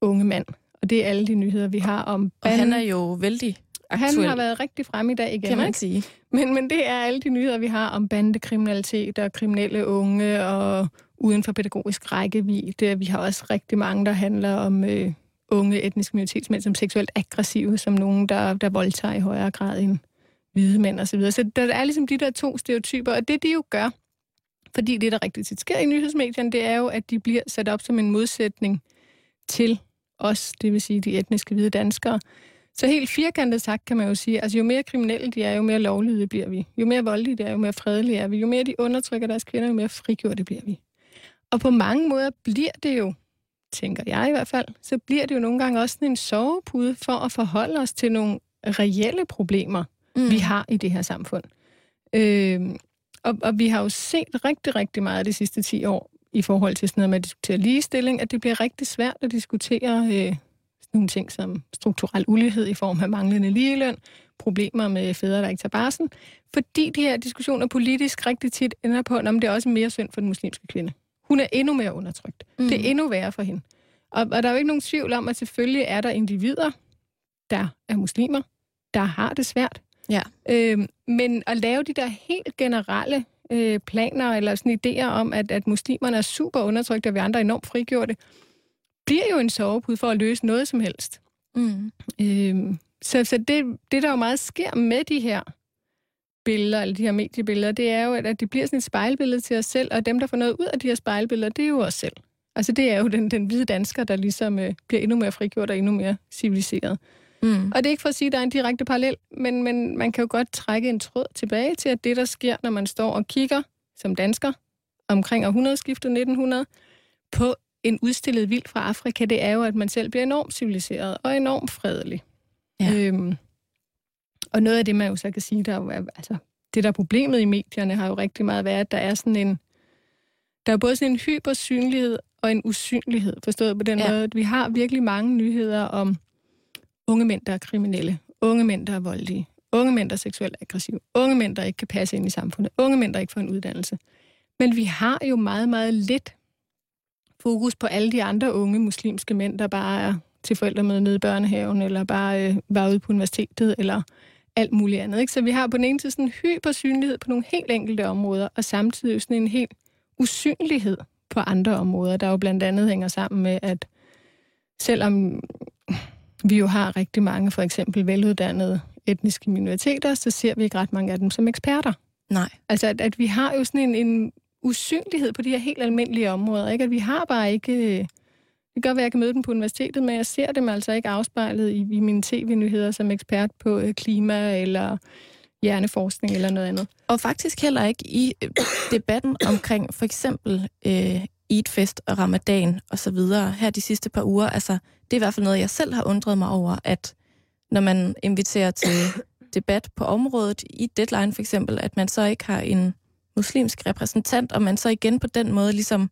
unge mand. Og det er alle de nyheder, vi har om banden. Og han er jo vældig aktuel. Han har været rigtig frem i dag igen. Kan man ikke? sige. Men, men det er alle de nyheder, vi har om bandekriminalitet og kriminelle unge og uden for pædagogisk rækkevidde. Vi har også rigtig mange, der handler om øh, unge etniske minoritetsmænd som seksuelt aggressive, som nogen, der, der voldtager i højere grad end hvide mænd osv. Så, videre. så der er ligesom de der to stereotyper, og det de jo gør, fordi det, der rigtig tit sker i nyhedsmedierne, det er jo, at de bliver sat op som en modsætning til os, det vil sige de etniske hvide danskere. Så helt firkantet sagt kan man jo sige, altså jo mere kriminelle de er, jo mere lovlydige bliver vi. Jo mere voldelige de er, jo mere fredelige er vi. Jo mere de undertrykker deres kvinder, jo mere frigjorte bliver vi. Og på mange måder bliver det jo, tænker jeg i hvert fald, så bliver det jo nogle gange også sådan en sovepude for at forholde os til nogle reelle problemer, mm. vi har i det her samfund. Øh, og, og vi har jo set rigtig, rigtig meget de sidste 10 år i forhold til sådan noget med at diskutere ligestilling, at det bliver rigtig svært at diskutere øh, nogle ting som strukturel ulighed i form af manglende ligeløn, problemer med fædre, der ikke tager barsen, fordi de her diskussioner politisk rigtig tit ender på, om det er også mere synd for den muslimske kvinde. Hun er endnu mere undertrykt. Mm. Det er endnu værre for hende. Og, og der er jo ikke nogen tvivl om, at selvfølgelig er der individer, der er muslimer, der har det svært, Ja. Øh, men at lave de der helt generelle øh, planer eller sådan idéer om, at, at muslimerne er super undertrykte, og vi andre er enormt frigjorte, bliver jo en sovepude for at løse noget som helst. Mm. Øh, så så det, det, der jo meget sker med de her billeder, eller de her mediebilleder, det er jo, at, at det bliver sådan et spejlbillede til os selv, og dem, der får noget ud af de her spejlbilleder, det er jo os selv. Altså det er jo den, den hvide dansker, der ligesom øh, bliver endnu mere frigjort og endnu mere civiliseret. Mm. Og det er ikke for at sige, at der er en direkte parallel, men, men man kan jo godt trække en tråd tilbage til, at det, der sker, når man står og kigger som dansker omkring århundredeskiftet 1900 på en udstillet vild fra Afrika, det er jo, at man selv bliver enormt civiliseret og enormt fredelig. Ja. Øhm, og noget af det, man jo så kan sige, der er, altså, det der er problemet i medierne, har jo rigtig meget været, at der er sådan en, der er både sådan en hypersynlighed og en usynlighed, forstået på den ja. måde, at vi har virkelig mange nyheder om unge mænd, der er kriminelle, unge mænd, der er voldelige, unge mænd, der er seksuelt aggressive, unge mænd, der ikke kan passe ind i samfundet, unge mænd, der ikke får en uddannelse. Men vi har jo meget, meget lidt fokus på alle de andre unge muslimske mænd, der bare er til forældremøde nede i børnehaven, eller bare øh, var ude på universitetet, eller alt muligt andet. Ikke? Så vi har på den ene side sådan en hypersynlighed på nogle helt enkelte områder, og samtidig sådan en helt usynlighed på andre områder, der jo blandt andet hænger sammen med, at selvom vi jo har rigtig mange, for eksempel veluddannede etniske minoriteter, så ser vi ikke ret mange af dem som eksperter. Nej. Altså, at, at vi har jo sådan en, en usynlighed på de her helt almindelige områder. Ikke? At vi har bare ikke... Det kan godt være, at jeg kan møde dem på universitetet, men jeg ser dem altså ikke afspejlet i, i mine tv-nyheder som ekspert på øh, klima eller hjerneforskning eller noget andet. Og faktisk heller ikke i øh, debatten omkring for eksempel øh, Eidfest og Ramadan og så videre her de sidste par uger. Altså, det er i hvert fald noget, jeg selv har undret mig over, at når man inviterer til debat på området, i Deadline for eksempel, at man så ikke har en muslimsk repræsentant, og man så igen på den måde ligesom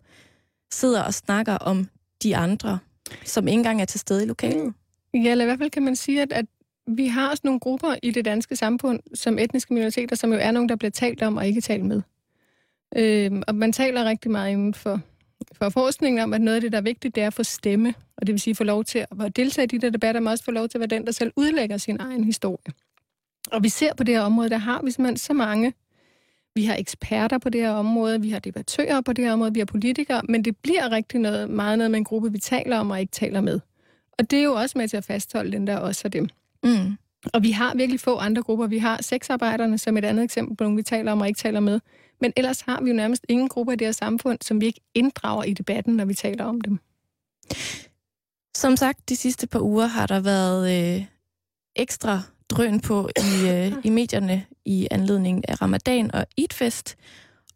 sidder og snakker om de andre, som ikke engang er til stede i lokalet. Ja, eller i hvert fald kan man sige, at, at vi har også nogle grupper i det danske samfund, som etniske minoriteter, som jo er nogle, der bliver talt om og ikke talt med. Øhm, og man taler rigtig meget inden for, for forskningen om, at noget af det, der er vigtigt, det er at få stemme, og det vil sige få lov til at deltage i de der debatter, men også få lov til at være den, der selv udlægger sin egen historie. Og vi ser på det her område, der har vi simpelthen så mange vi har eksperter på det her område, vi har debattører på det her område, vi har politikere, men det bliver rigtig noget, meget noget med en gruppe, vi taler om og ikke taler med. Og det er jo også med til at fastholde den der også for dem. Mm. Og vi har virkelig få andre grupper. Vi har sexarbejderne som et andet eksempel på nogle, vi taler om og ikke taler med. Men ellers har vi jo nærmest ingen grupper i det her samfund, som vi ikke inddrager i debatten, når vi taler om dem. Som sagt, de sidste par uger har der været øh, ekstra drøn på i, øh, i medierne i anledning af ramadan og Eidfest.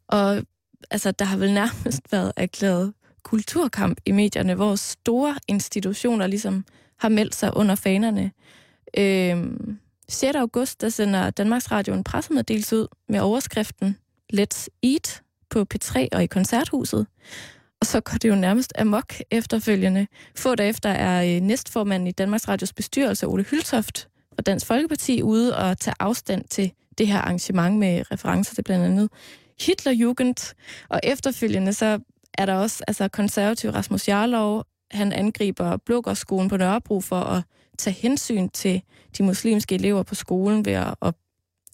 Og altså, der har vel nærmest været erklæret kulturkamp i medierne, hvor store institutioner ligesom har meldt sig under fanerne. Øh, 6. august, der sender Danmarks Radio en pressemeddelelse ud med overskriften Let's Eat på P3 og i Koncerthuset. Og så går det jo nærmest amok efterfølgende. Få dage efter er øh, næstformanden i Danmarks Radios bestyrelse, Ole Hyltoft, og Dansk Folkeparti ude og tage afstand til det her arrangement med referencer til blandt andet Hitlerjugend. Og efterfølgende så er der også altså konservativ Rasmus Jarlov, han angriber Blågårdsskolen på Nørrebro for at tage hensyn til de muslimske elever på skolen ved at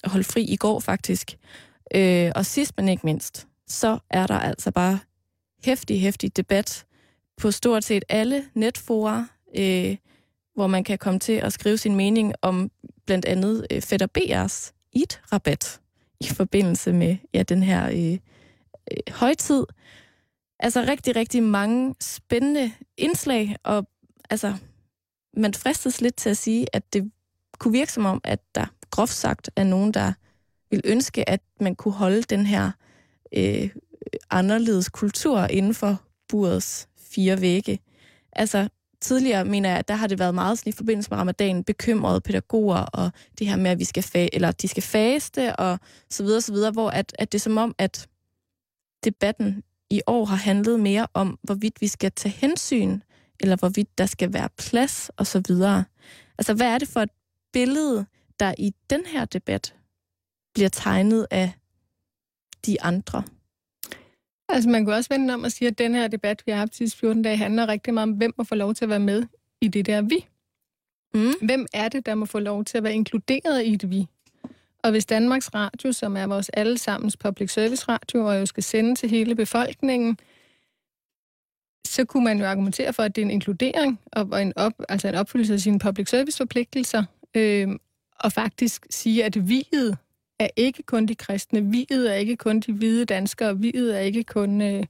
holde fri i går faktisk. Øh, og sidst men ikke mindst, så er der altså bare hæftig, hæftig debat på stort set alle netfora. Øh, hvor man kan komme til at skrive sin mening om blandt andet øh, Fætter BR's IT-rabat i forbindelse med ja, den her øh, øh, højtid. Altså rigtig, rigtig mange spændende indslag, og altså, man fristes lidt til at sige, at det kunne virke som om, at der groft sagt er nogen, der vil ønske, at man kunne holde den her øh, anderledes kultur inden for burets fire vægge. Altså, tidligere, mener jeg, der har det været meget sådan i forbindelse med ramadan, bekymrede pædagoger og det her med, at vi skal fa- eller de skal faste og så videre, så videre, hvor at, at det er som om, at debatten i år har handlet mere om, hvorvidt vi skal tage hensyn, eller hvorvidt der skal være plads og så videre. Altså, hvad er det for et billede, der i den her debat bliver tegnet af de andre? Altså man kunne også vende om og sige, at den her debat, vi har haft sidste 14 dage, handler rigtig meget om, hvem må få lov til at være med i det der vi. Mm. Hvem er det, der må få lov til at være inkluderet i det vi? Og hvis Danmarks Radio, som er vores allesammens public service radio, og jo skal sende til hele befolkningen, så kunne man jo argumentere for, at det er en inkludering og en, op, altså en opfyldelse af sine public service forpligtelser, øh, og faktisk sige, at viet er ikke kun de kristne. Viet er ikke kun de hvide danskere. Viet er ikke kun øh,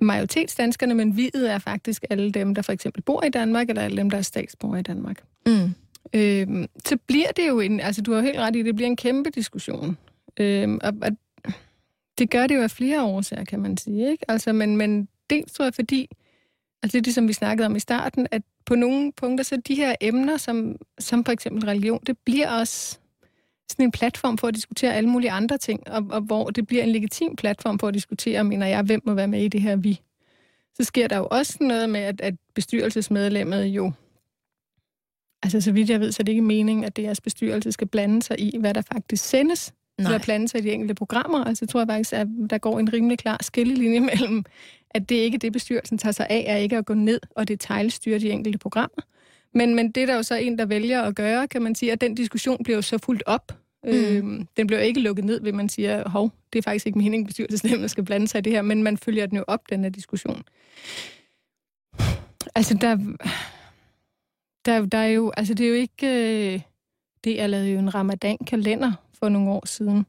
majoritetsdanskerne, men viet er faktisk alle dem, der for eksempel bor i Danmark, eller alle dem, der er statsborger i Danmark. Mm. Øh, så bliver det jo en... Altså, du har helt ret i, det bliver en kæmpe diskussion. Øh, og, og det gør det jo af flere årsager, kan man sige. Ikke? Altså, men, men dels tror jeg, fordi... Altså, det er det, som vi snakkede om i starten, at på nogle punkter, så de her emner, som, som for eksempel religion, det bliver også sådan en platform for at diskutere alle mulige andre ting, og, og hvor det bliver en legitim platform for at diskutere, mener jeg, hvem må være med i det her vi. Så sker der jo også noget med, at, at bestyrelsesmedlemmet jo, altså så vidt jeg ved, så er det ikke meningen, at deres bestyrelse skal blande sig i, hvad der faktisk sendes, Nej. eller blande sig i de enkelte programmer. Altså jeg tror faktisk, at der går en rimelig klar skillelinje mellem, at det ikke er det, bestyrelsen tager sig af, er ikke at gå ned og detaljstyre de enkelte programmer. Men, men det er der jo så en, der vælger at gøre, kan man sige, at den diskussion bliver jo så fuldt op. Mm. Øhm, den bliver ikke lukket ned, ved man siger, hov, det er faktisk ikke meningen, bestyrelsesnemmen skal blande sig i det her, men man følger den jo op, den her diskussion. Altså, der, der, der er jo, altså det er jo ikke, øh, det jeg lavede jo en ramadan-kalender for nogle år siden,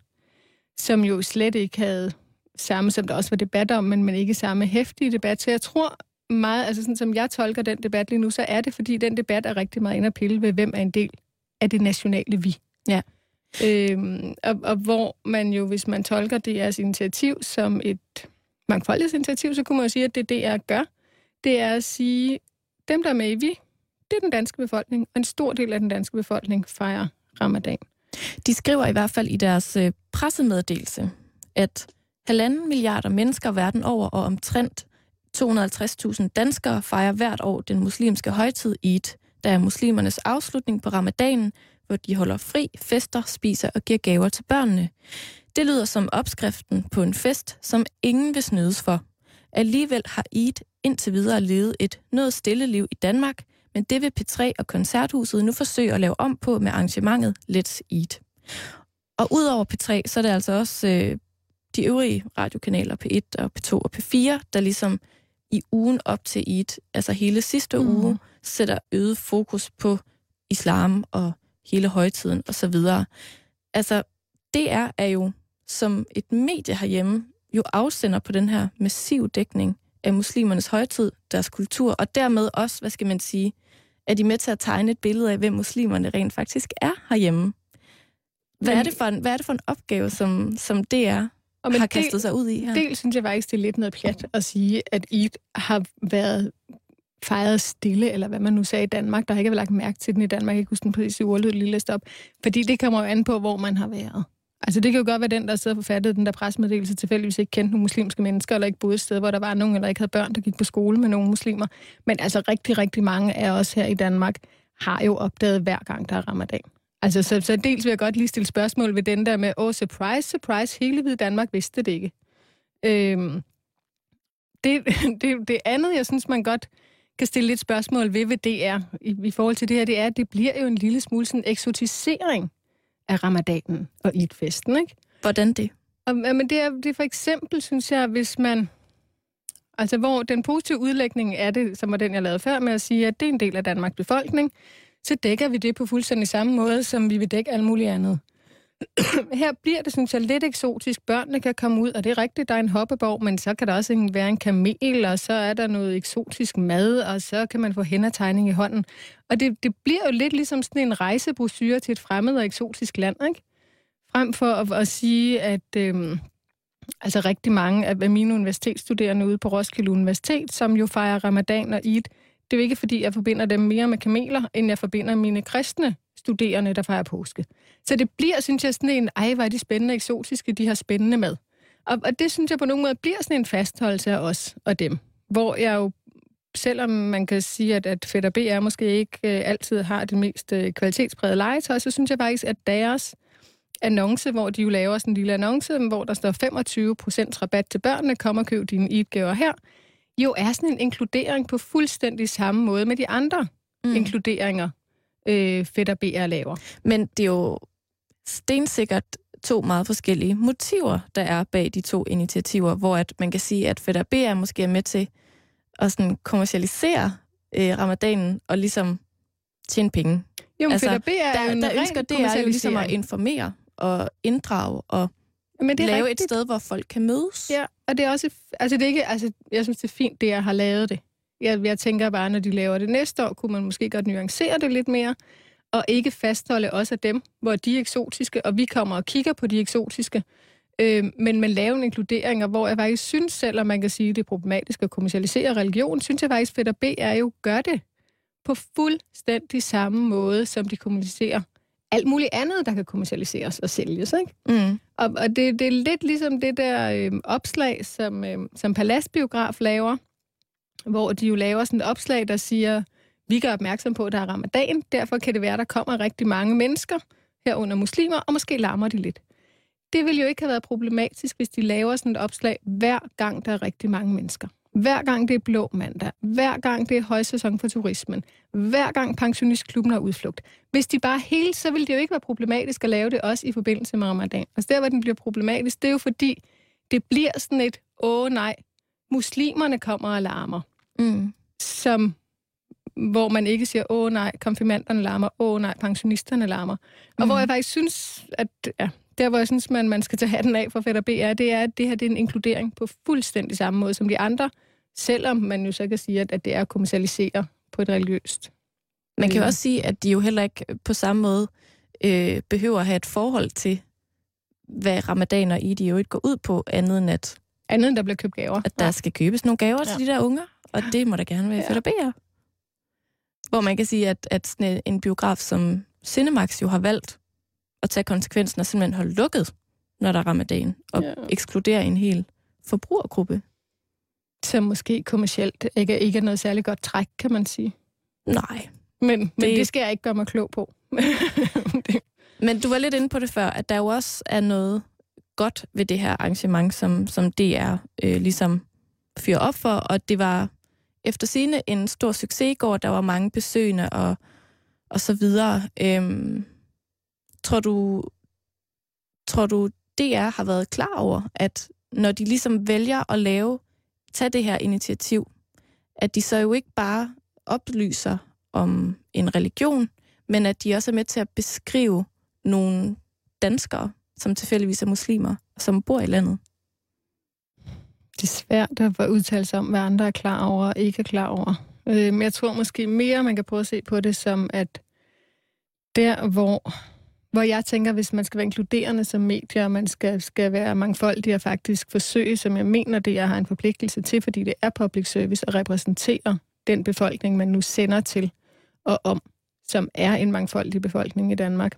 som jo slet ikke havde samme, som der også var debat om, men, men ikke samme hæftige debat. Så jeg tror meget, altså sådan som jeg tolker den debat lige nu, så er det, fordi den debat er rigtig meget ind at pille ved, hvem er en del af det nationale vi. Ja. Øhm, og, og hvor man jo, hvis man tolker DR's initiativ som et mangfoldighedsinitiativ, så kunne man jo sige, at det DR gør, det er at sige, dem der er med i vi, det er den danske befolkning, og en stor del af den danske befolkning fejrer ramadan. De skriver i hvert fald i deres øh, pressemeddelelse, at halvanden milliarder mennesker verden over og omtrent 250.000 danskere fejrer hvert år den muslimske højtid Eid, der er muslimernes afslutning på ramadanen, hvor de holder fri, fester, spiser og giver gaver til børnene. Det lyder som opskriften på en fest, som ingen vil snydes for. Alligevel har Eid indtil videre levet et noget stille liv i Danmark, men det vil P3 og Koncerthuset nu forsøge at lave om på med arrangementet Let's Eat. Og udover P3, så er det altså også øh, de øvrige radiokanaler P1 og P2 og P4, der ligesom i ugen op til Eid, altså hele sidste mm. uge, sætter øget fokus på islam og hele højtiden osv. Altså, DR er jo som et medie herhjemme jo afsender på den her massiv dækning af muslimernes højtid, deres kultur, og dermed også, hvad skal man sige, er de med til at tegne et billede af, hvem muslimerne rent faktisk er herhjemme. Hvad, er, det for en, hvad er det for en opgave, som, som DR og har kastet del, sig ud i her? Del synes jeg faktisk, det er lidt noget pjat at sige, at Eid har været fejret stille, eller hvad man nu sagde i Danmark. Der har ikke været lagt mærke til den i Danmark. Jeg kan huske den præcis ordlyd lige stop. Fordi det kommer jo an på, hvor man har været. Altså det kan jo godt være den, der sidder og forfattede den der presmeddelelse, tilfældigvis ikke kendte nogle muslimske mennesker, eller ikke boede et sted, hvor der var nogen, eller ikke havde børn, der gik på skole med nogle muslimer. Men altså rigtig, rigtig mange af os her i Danmark har jo opdaget hver gang, der er ramadan. Altså, så, så dels vil jeg godt lige stille spørgsmål ved den der med, åh, oh, surprise, surprise, hele hvide Danmark vidste det ikke. Øhm, det, det, det andet, jeg synes, man godt kan stille lidt spørgsmål ved, ved DR i, i forhold til det her, det er, at det bliver jo en lille smule sådan eksotisering af ramadanen og Eid-festen, ikke? Hvordan det? Og, men det er, det er for eksempel, synes jeg, hvis man... Altså, hvor den positive udlægning er det, som var den, jeg lavede før, med at sige, at det er en del af Danmarks befolkning, så dækker vi det på fuldstændig samme måde, som vi vil dække alt muligt andet. Her bliver det, synes jeg, lidt eksotisk. Børnene kan komme ud, og det er rigtigt, der er en hoppeborg, men så kan der også være en kamel, og så er der noget eksotisk mad, og så kan man få hændertegning i hånden. Og det, det bliver jo lidt ligesom sådan en rejsebrosyre til et fremmed og eksotisk land, ikke? Frem for at, at sige, at øhm, altså rigtig mange af mine universitetsstuderende ude på Roskilde Universitet, som jo fejrer ramadan og Eid, det er jo ikke, fordi jeg forbinder dem mere med kameler, end jeg forbinder mine kristne studerende, der fejrer påske. Så det bliver, synes jeg, sådan en, ej, hvor er de spændende eksotiske, de har spændende med. Og, og det synes jeg på nogen måde bliver sådan en fastholdelse af os og dem. Hvor jeg jo, selvom man kan sige, at, at Fedder B måske ikke øh, altid har det mest øh, kvalitetspræget legetøj, så synes jeg faktisk, at deres annonce, hvor de jo laver sådan en lille annonce, hvor der står 25% rabat til børnene, kom og køb dine idgaver her, jo er sådan en inkludering på fuldstændig samme måde med de andre mm. inkluderinger, øh, Fætter BR laver. Men det er jo stensikkert to meget forskellige motiver, der er bag de to initiativer, hvor at man kan sige, at Fætter BR måske er med til at sådan kommercialisere øh, ramadanen og ligesom tjene penge. Jo, men altså, BR er der, der ønsker det er jo ligesom at informere og inddrage og men det er lave rigtigt. et sted, hvor folk kan mødes. Ja, og det er også, altså det er ikke, altså jeg synes det er fint, det jeg har lavet det. Jeg, jeg tænker bare, når de laver det næste år, kunne man måske godt nuancere det lidt mere, og ikke fastholde også af dem, hvor de er eksotiske, og vi kommer og kigger på de eksotiske. Øh, men man laver en inkludering, hvor jeg faktisk synes, selvom man kan sige, at det er problematisk at kommercialisere religion, synes jeg faktisk, at B er jo gør det på fuldstændig samme måde, som de kommunicerer alt muligt andet, der kan kommercialiseres og sælges. Ikke? Mm. Og, og det, det er lidt ligesom det der øh, opslag, som, øh, som Palastbiograf laver, hvor de jo laver sådan et opslag, der siger, vi gør opmærksom på, at der er ramadan, derfor kan det være, at der kommer rigtig mange mennesker herunder muslimer, og måske larmer de lidt. Det vil jo ikke have været problematisk, hvis de laver sådan et opslag hver gang, der er rigtig mange mennesker. Hver gang det er blå mandag, hver gang det er højsæson for turismen, hver gang pensionistklubben har udflugt. Hvis de bare hele, så vil det jo ikke være problematisk at lave det også i forbindelse med ramadan. Altså der, hvor den bliver problematisk, det er jo fordi, det bliver sådan et, åh nej, muslimerne kommer og larmer. Mm. Som hvor man ikke siger, åh nej, konfirmanderne larmer, åh nej, pensionisterne larmer. Og mm. hvor jeg faktisk synes, at ja, der hvor jeg synes, man, man skal tage hatten af for Fætter BR, det er, at det her det er en inkludering på fuldstændig samme måde som de andre, selvom man jo så kan sige, at, det er at kommercialisere på et religiøst. Man kan jo også sige, at de jo heller ikke på samme måde øh, behøver at have et forhold til, hvad ramadaner i de jo ikke går ud på, andet end at... Andet end der bliver købt gaver. At der ja. skal købes nogle gaver ja. til de der unger, og det må der gerne være ja. fedt at. Hvor man kan sige, at, at sådan en biograf som Cinemax jo har valgt at tage konsekvensen og simpelthen holde lukket, når der er ramadan, og ja. ekskludere en hel forbrugergruppe. Som måske kommercielt ikke, ikke er noget særligt godt træk, kan man sige. Nej. Men, men det, det skal jeg ikke gøre mig klog på. Men du var lidt inde på det før, at der jo også er noget godt ved det her arrangement, som, som DR øh, ligesom fyrer op for, og det var efter sine en stor succes i går, der var mange besøgende og, og så videre. Øhm, tror du, tror du, DR har været klar over, at når de ligesom vælger at lave, tage det her initiativ, at de så jo ikke bare oplyser om en religion, men at de også er med til at beskrive nogle danskere, som tilfældigvis er muslimer, som bor i landet? Det er svært at udtale sig om, hvad andre er klar over og ikke er klar over. Men jeg tror måske mere, man kan prøve at se på det som, at der, hvor, hvor jeg tænker, hvis man skal være inkluderende som medier, og man skal, skal være mangfoldig og faktisk forsøge, som jeg mener, det jeg har en forpligtelse til, fordi det er public service, at repræsentere den befolkning, man nu sender til og om, som er en mangfoldig befolkning i Danmark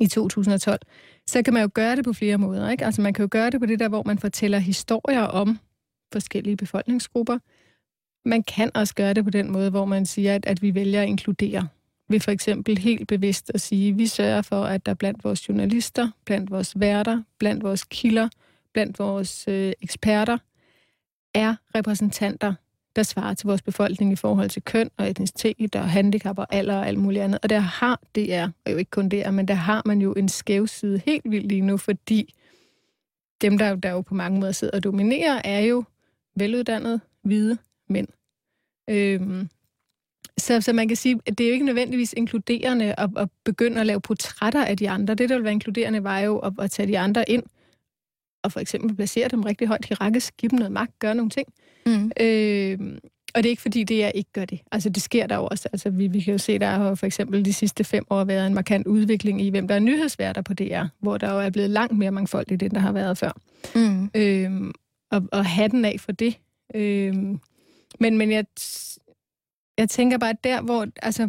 i 2012, så kan man jo gøre det på flere måder. Ikke? Altså man kan jo gøre det på det der, hvor man fortæller historier om forskellige befolkningsgrupper. Man kan også gøre det på den måde, hvor man siger, at, at vi vælger at inkludere. Ved for eksempel helt bevidst at sige, at vi sørger for, at der blandt vores journalister, blandt vores værter, blandt vores kilder, blandt vores øh, eksperter, er repræsentanter der svarer til vores befolkning i forhold til køn og etnicitet og handicap og alder og alt muligt andet. Og der har det er, og jo ikke kun det men der har man jo en skæv side helt vildt lige nu, fordi dem, der, der jo på mange måder sidder og dominerer, er jo veluddannede, hvide mænd. Øhm, så, så man kan sige, at det er jo ikke nødvendigvis inkluderende at, at begynde at lave portrætter af de andre. Det, der vil være inkluderende, var jo at, at tage de andre ind og for eksempel placere dem rigtig højt hierarkisk, give dem noget magt, gøre nogle ting. Mm. Øh, og det er ikke fordi, det er ikke gør det. Altså, det sker der også. Altså, vi, vi kan jo se, der har for eksempel de sidste fem år været en markant udvikling i, hvem der er nyhedsværter på DR, hvor der jo er blevet langt mere mangfoldigt, end der har været før. Mm. Øh, og, og hatten af for det. Øh, men, men jeg, jeg tænker bare, at der, hvor... Altså,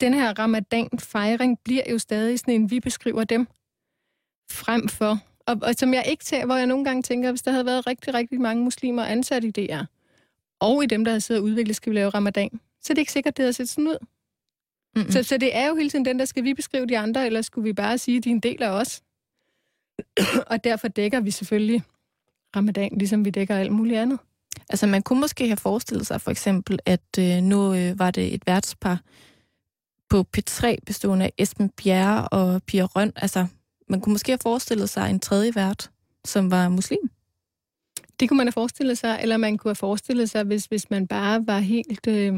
den her ramadan-fejring bliver jo stadig sådan en, vi beskriver dem, frem for og, og som jeg ikke tager, hvor jeg nogle gange tænker, hvis der havde været rigtig, rigtig mange muslimer ansat i DR, og i dem, der har siddet og udviklet, skal vi lave ramadan, så er det ikke sikkert, det havde set sådan ud. Mm-hmm. Så, så det er jo hele tiden den, der skal vi beskrive de andre, eller skulle vi bare sige, at de er en del af os? og derfor dækker vi selvfølgelig ramadan, ligesom vi dækker alt muligt andet. Altså man kunne måske have forestillet sig for eksempel, at øh, nu øh, var det et værtspar på P3 bestående af Esben Bjerre og Pia Røn, altså man kunne måske have forestillet sig en tredje vært, som var muslim. Det kunne man have forestillet sig, eller man kunne have forestillet sig, hvis, hvis man bare var helt... Øh...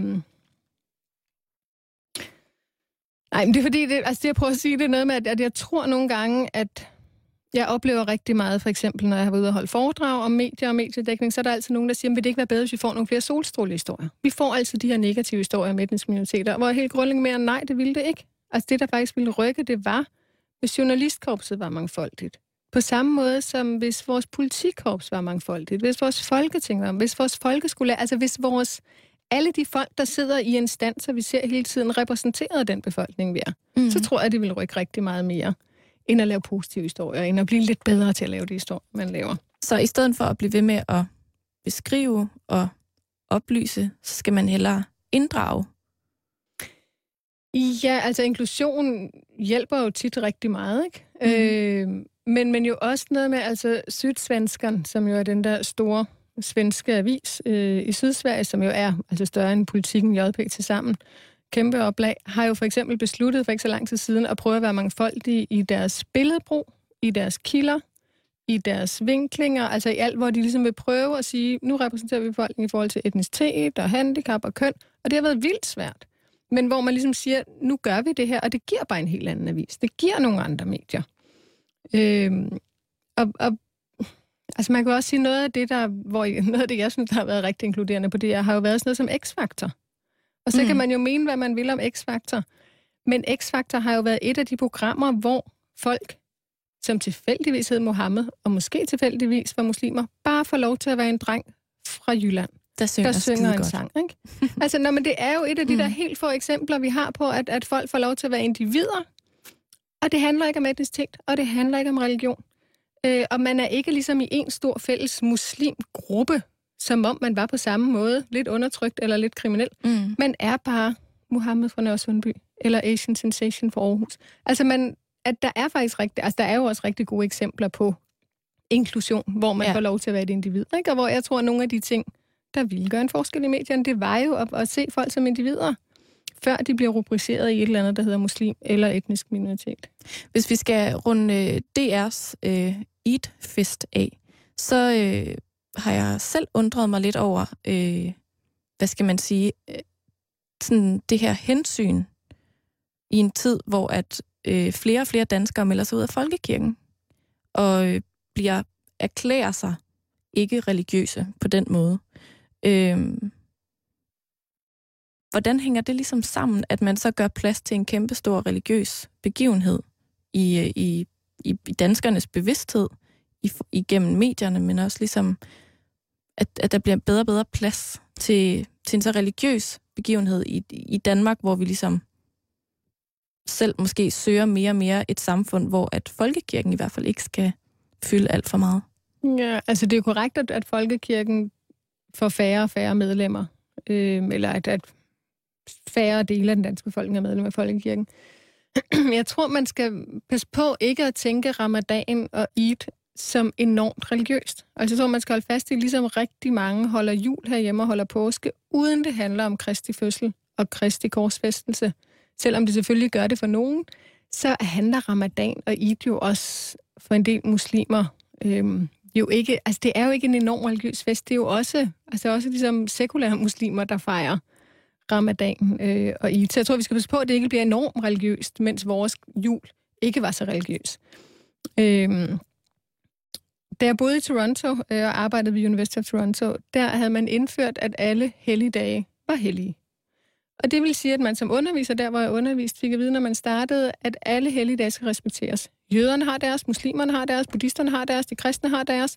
Nej, men det er fordi, det, altså det jeg prøver at sige, det er noget med, at, at jeg tror nogle gange, at jeg oplever rigtig meget, for eksempel når jeg har været ude og holde foredrag om medier og mediedækning, så er der altid nogen, der siger, vil det ikke være bedre, hvis vi får nogle flere solstrålehistorier? Vi får altid de her negative historier om etniske minoriteter, hvor helt grundlæggende mere, nej, det ville det ikke. Altså det, der faktisk ville rykke, det var, hvis journalistkorpset var mangfoldigt. På samme måde som hvis vores politikorps var mangfoldigt, hvis vores folketing var, hvis vores folkeskole, altså hvis vores, alle de folk, der sidder i instanser, vi ser hele tiden, repræsenterede den befolkning, vi er, mm. så tror jeg, det vil rykke rigtig meget mere, end at lave positive historier, end at blive lidt bedre til at lave de historier, man laver. Så i stedet for at blive ved med at beskrive og oplyse, så skal man hellere inddrage Ja, altså inklusion hjælper jo tit rigtig meget, ikke? Mm. Øh, men, men jo også noget med, altså Sydsvenskeren, som jo er den der store svenske avis øh, i Sydsverige, som jo er altså større end politikken JP til sammen, kæmpe oplag, har jo for eksempel besluttet for ikke så lang tid siden at prøve at være mangfoldige i deres billedbrug, i deres kilder, i deres vinklinger, altså i alt, hvor de ligesom vil prøve at sige, nu repræsenterer vi befolkningen i forhold til etnicitet og handicap og køn, og det har været vildt svært. Men hvor man ligesom siger, nu gør vi det her, og det giver bare en helt anden avis. Det giver nogle andre medier. Øhm, og, og altså man kan også sige noget af det, der, hvor noget af det, jeg synes, der har været rigtig inkluderende på det, har jo været sådan noget som X-faktor og så mm. kan man jo mene, hvad man vil om X-Factor. Men X-Factor har jo været et af de programmer, hvor folk, som tilfældigvis hed Mohammed, og måske tilfældigvis var muslimer, bare får lov til at være en dreng fra Jylland. Der synger, der synger en godt. sang. Ikke? altså, når, men det er jo et af de mm. der helt få eksempler, vi har på, at, at folk får lov til at være individer. Og det handler ikke om etnicitet, og det handler ikke om religion. Øh, og man er ikke ligesom i en stor fælles muslimgruppe, som om man var på samme måde, lidt undertrykt eller lidt kriminel. Mm. Man er bare Mohammed fra Nørresundby, eller Asian Sensation for Aarhus. Altså, man, at der er faktisk rigtig, altså der er jo også rigtig gode eksempler på inklusion, hvor man ja. får lov til at være et individ, ikke? og hvor jeg tror, at nogle af de ting, der ville gøre en forskel i medierne, det var jo at, at se folk som individer, før de bliver rubriceret i et eller andet, der hedder muslim eller etnisk minoritet. Hvis vi skal runde øh, DR's øh, Eat Fest af, så øh, har jeg selv undret mig lidt over, øh, hvad skal man sige, øh, sådan det her hensyn i en tid, hvor at øh, flere og flere danskere melder sig ud af folkekirken og øh, bliver erklærer sig ikke religiøse på den måde. Øh, hvordan hænger det ligesom sammen, at man så gør plads til en kæmpestor religiøs begivenhed i, øh, i, i, i danskernes bevidsthed i, igennem medierne, men også ligesom, at, at der bliver bedre og bedre plads til, til en så religiøs begivenhed i, i Danmark, hvor vi ligesom selv måske søger mere og mere et samfund, hvor at folkekirken i hvert fald ikke skal fylde alt for meget. Ja, altså det er korrekt, at, at folkekirken får færre og færre medlemmer, øh, eller at, at færre dele af den danske befolkning er medlem af folkekirken. Jeg tror, man skal passe på ikke at tænke ramadan og Eid som enormt religiøst. Altså jeg tror, man skal holde fast i, ligesom rigtig mange holder jul herhjemme og holder påske, uden det handler om Kristi fødsel og Kristi korsfæstelse. Selvom det selvfølgelig gør det for nogen, så handler ramadan og Eid jo også for en del muslimer øhm, jo ikke, altså det er jo ikke en enorm religiøs fest, det er jo også, altså også ligesom sekulære muslimer, der fejrer ramadan øh, og Eid. Så jeg tror, vi skal passe på, at det ikke bliver enormt religiøst, mens vores jul ikke var så religiøs. Øhm, da jeg boede i Toronto øh, og arbejdede ved University of Toronto, der havde man indført, at alle helligdage var hellige. Og det vil sige, at man som underviser, der hvor jeg underviste, fik at vide, når man startede, at alle helligdage skal respekteres. Jøderne har deres, muslimerne har deres, buddhisterne har deres, de kristne har deres,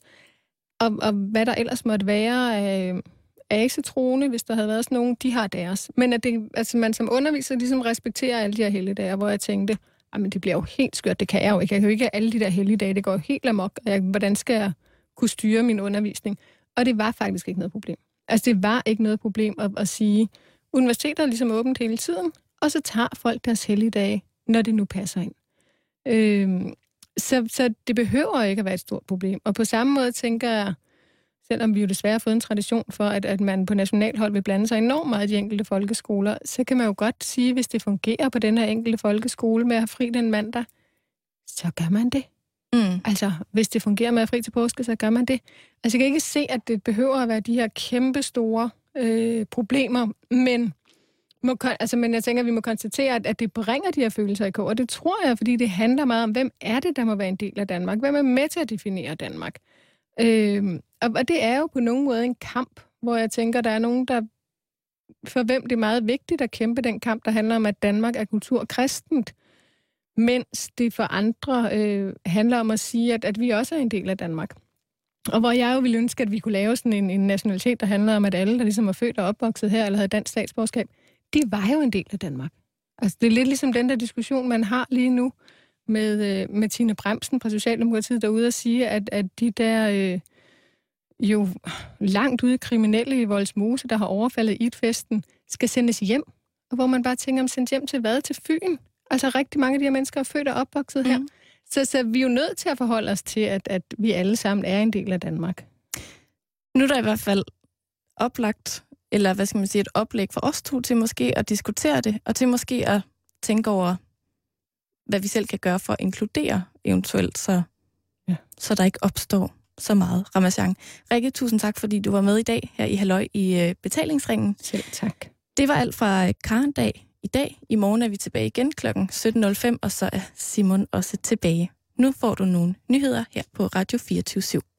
og, og hvad der ellers måtte være øh, af asetroende, hvis der havde været sådan nogen, de har deres. Men at det, altså man som underviser ligesom respekterer alle de her helligdage, hvor jeg tænkte, Jamen, det bliver jo helt skørt, det kan jeg jo ikke. Jeg kan jo ikke alle de der helligdage, det går jo helt amok. Og Jeg, hvordan skal jeg kunne styre min undervisning? Og det var faktisk ikke noget problem. Altså det var ikke noget problem at, at sige, universiteter er ligesom åbent hele tiden, og så tager folk deres helligdage, når det nu passer ind. Øhm, så, så det behøver ikke at være et stort problem. Og på samme måde tænker jeg, selvom vi jo desværre har fået en tradition for, at, at man på nationalhold vil blande sig enormt meget i de enkelte folkeskoler, så kan man jo godt sige, hvis det fungerer på den her enkelte folkeskole med at have fri den mandag, så gør man det. Mm. Altså, hvis det fungerer med at fri til påske, så gør man det. Altså, jeg kan ikke se, at det behøver at være de her kæmpe store øh, problemer, men, må, altså, men jeg tænker, at vi må konstatere, at, at det bringer de her følelser i kog, og det tror jeg, fordi det handler meget om, hvem er det, der må være en del af Danmark? Hvem er med til at definere Danmark? Øh, og, og det er jo på nogen måde en kamp, hvor jeg tænker, der er nogen, der for hvem det er meget vigtigt at kæmpe den kamp, der handler om, at Danmark er kulturkristent, mens det for andre øh, handler om at sige, at, at vi også er en del af Danmark. Og hvor jeg jo ville ønske, at vi kunne lave sådan en, en nationalitet, der handler om, at alle, der ligesom er født og opvokset her, eller havde dansk statsborgerskab, de var jo en del af Danmark. Altså, det er lidt ligesom den der diskussion, man har lige nu med, øh, med Tine Bremsen fra Socialdemokratiet derude og sige, at, at de der øh, jo langt ude kriminelle i Voldsmose, der har overfaldet IT-festen, skal sendes hjem. Og hvor man bare tænker, om sendt hjem til hvad? Til Fyn? Altså rigtig mange af de her mennesker er født og opvokset her. Mm. Så, så vi er jo nødt til at forholde os til, at, at vi alle sammen er en del af Danmark. Nu er der i hvert fald oplagt, eller hvad skal man sige, et oplæg for os to til måske at diskutere det, og til måske at tænke over, hvad vi selv kan gøre for at inkludere eventuelt, så Ja. så der ikke opstår så meget ramachan. Rikke, tusind tak, fordi du var med i dag her i Halløj i øh, betalingsringen. Selv tak. Det var alt fra øh, Karen dag i dag. I morgen er vi tilbage igen kl. 17.05, og så er Simon også tilbage. Nu får du nogle nyheder her på Radio 24 /7.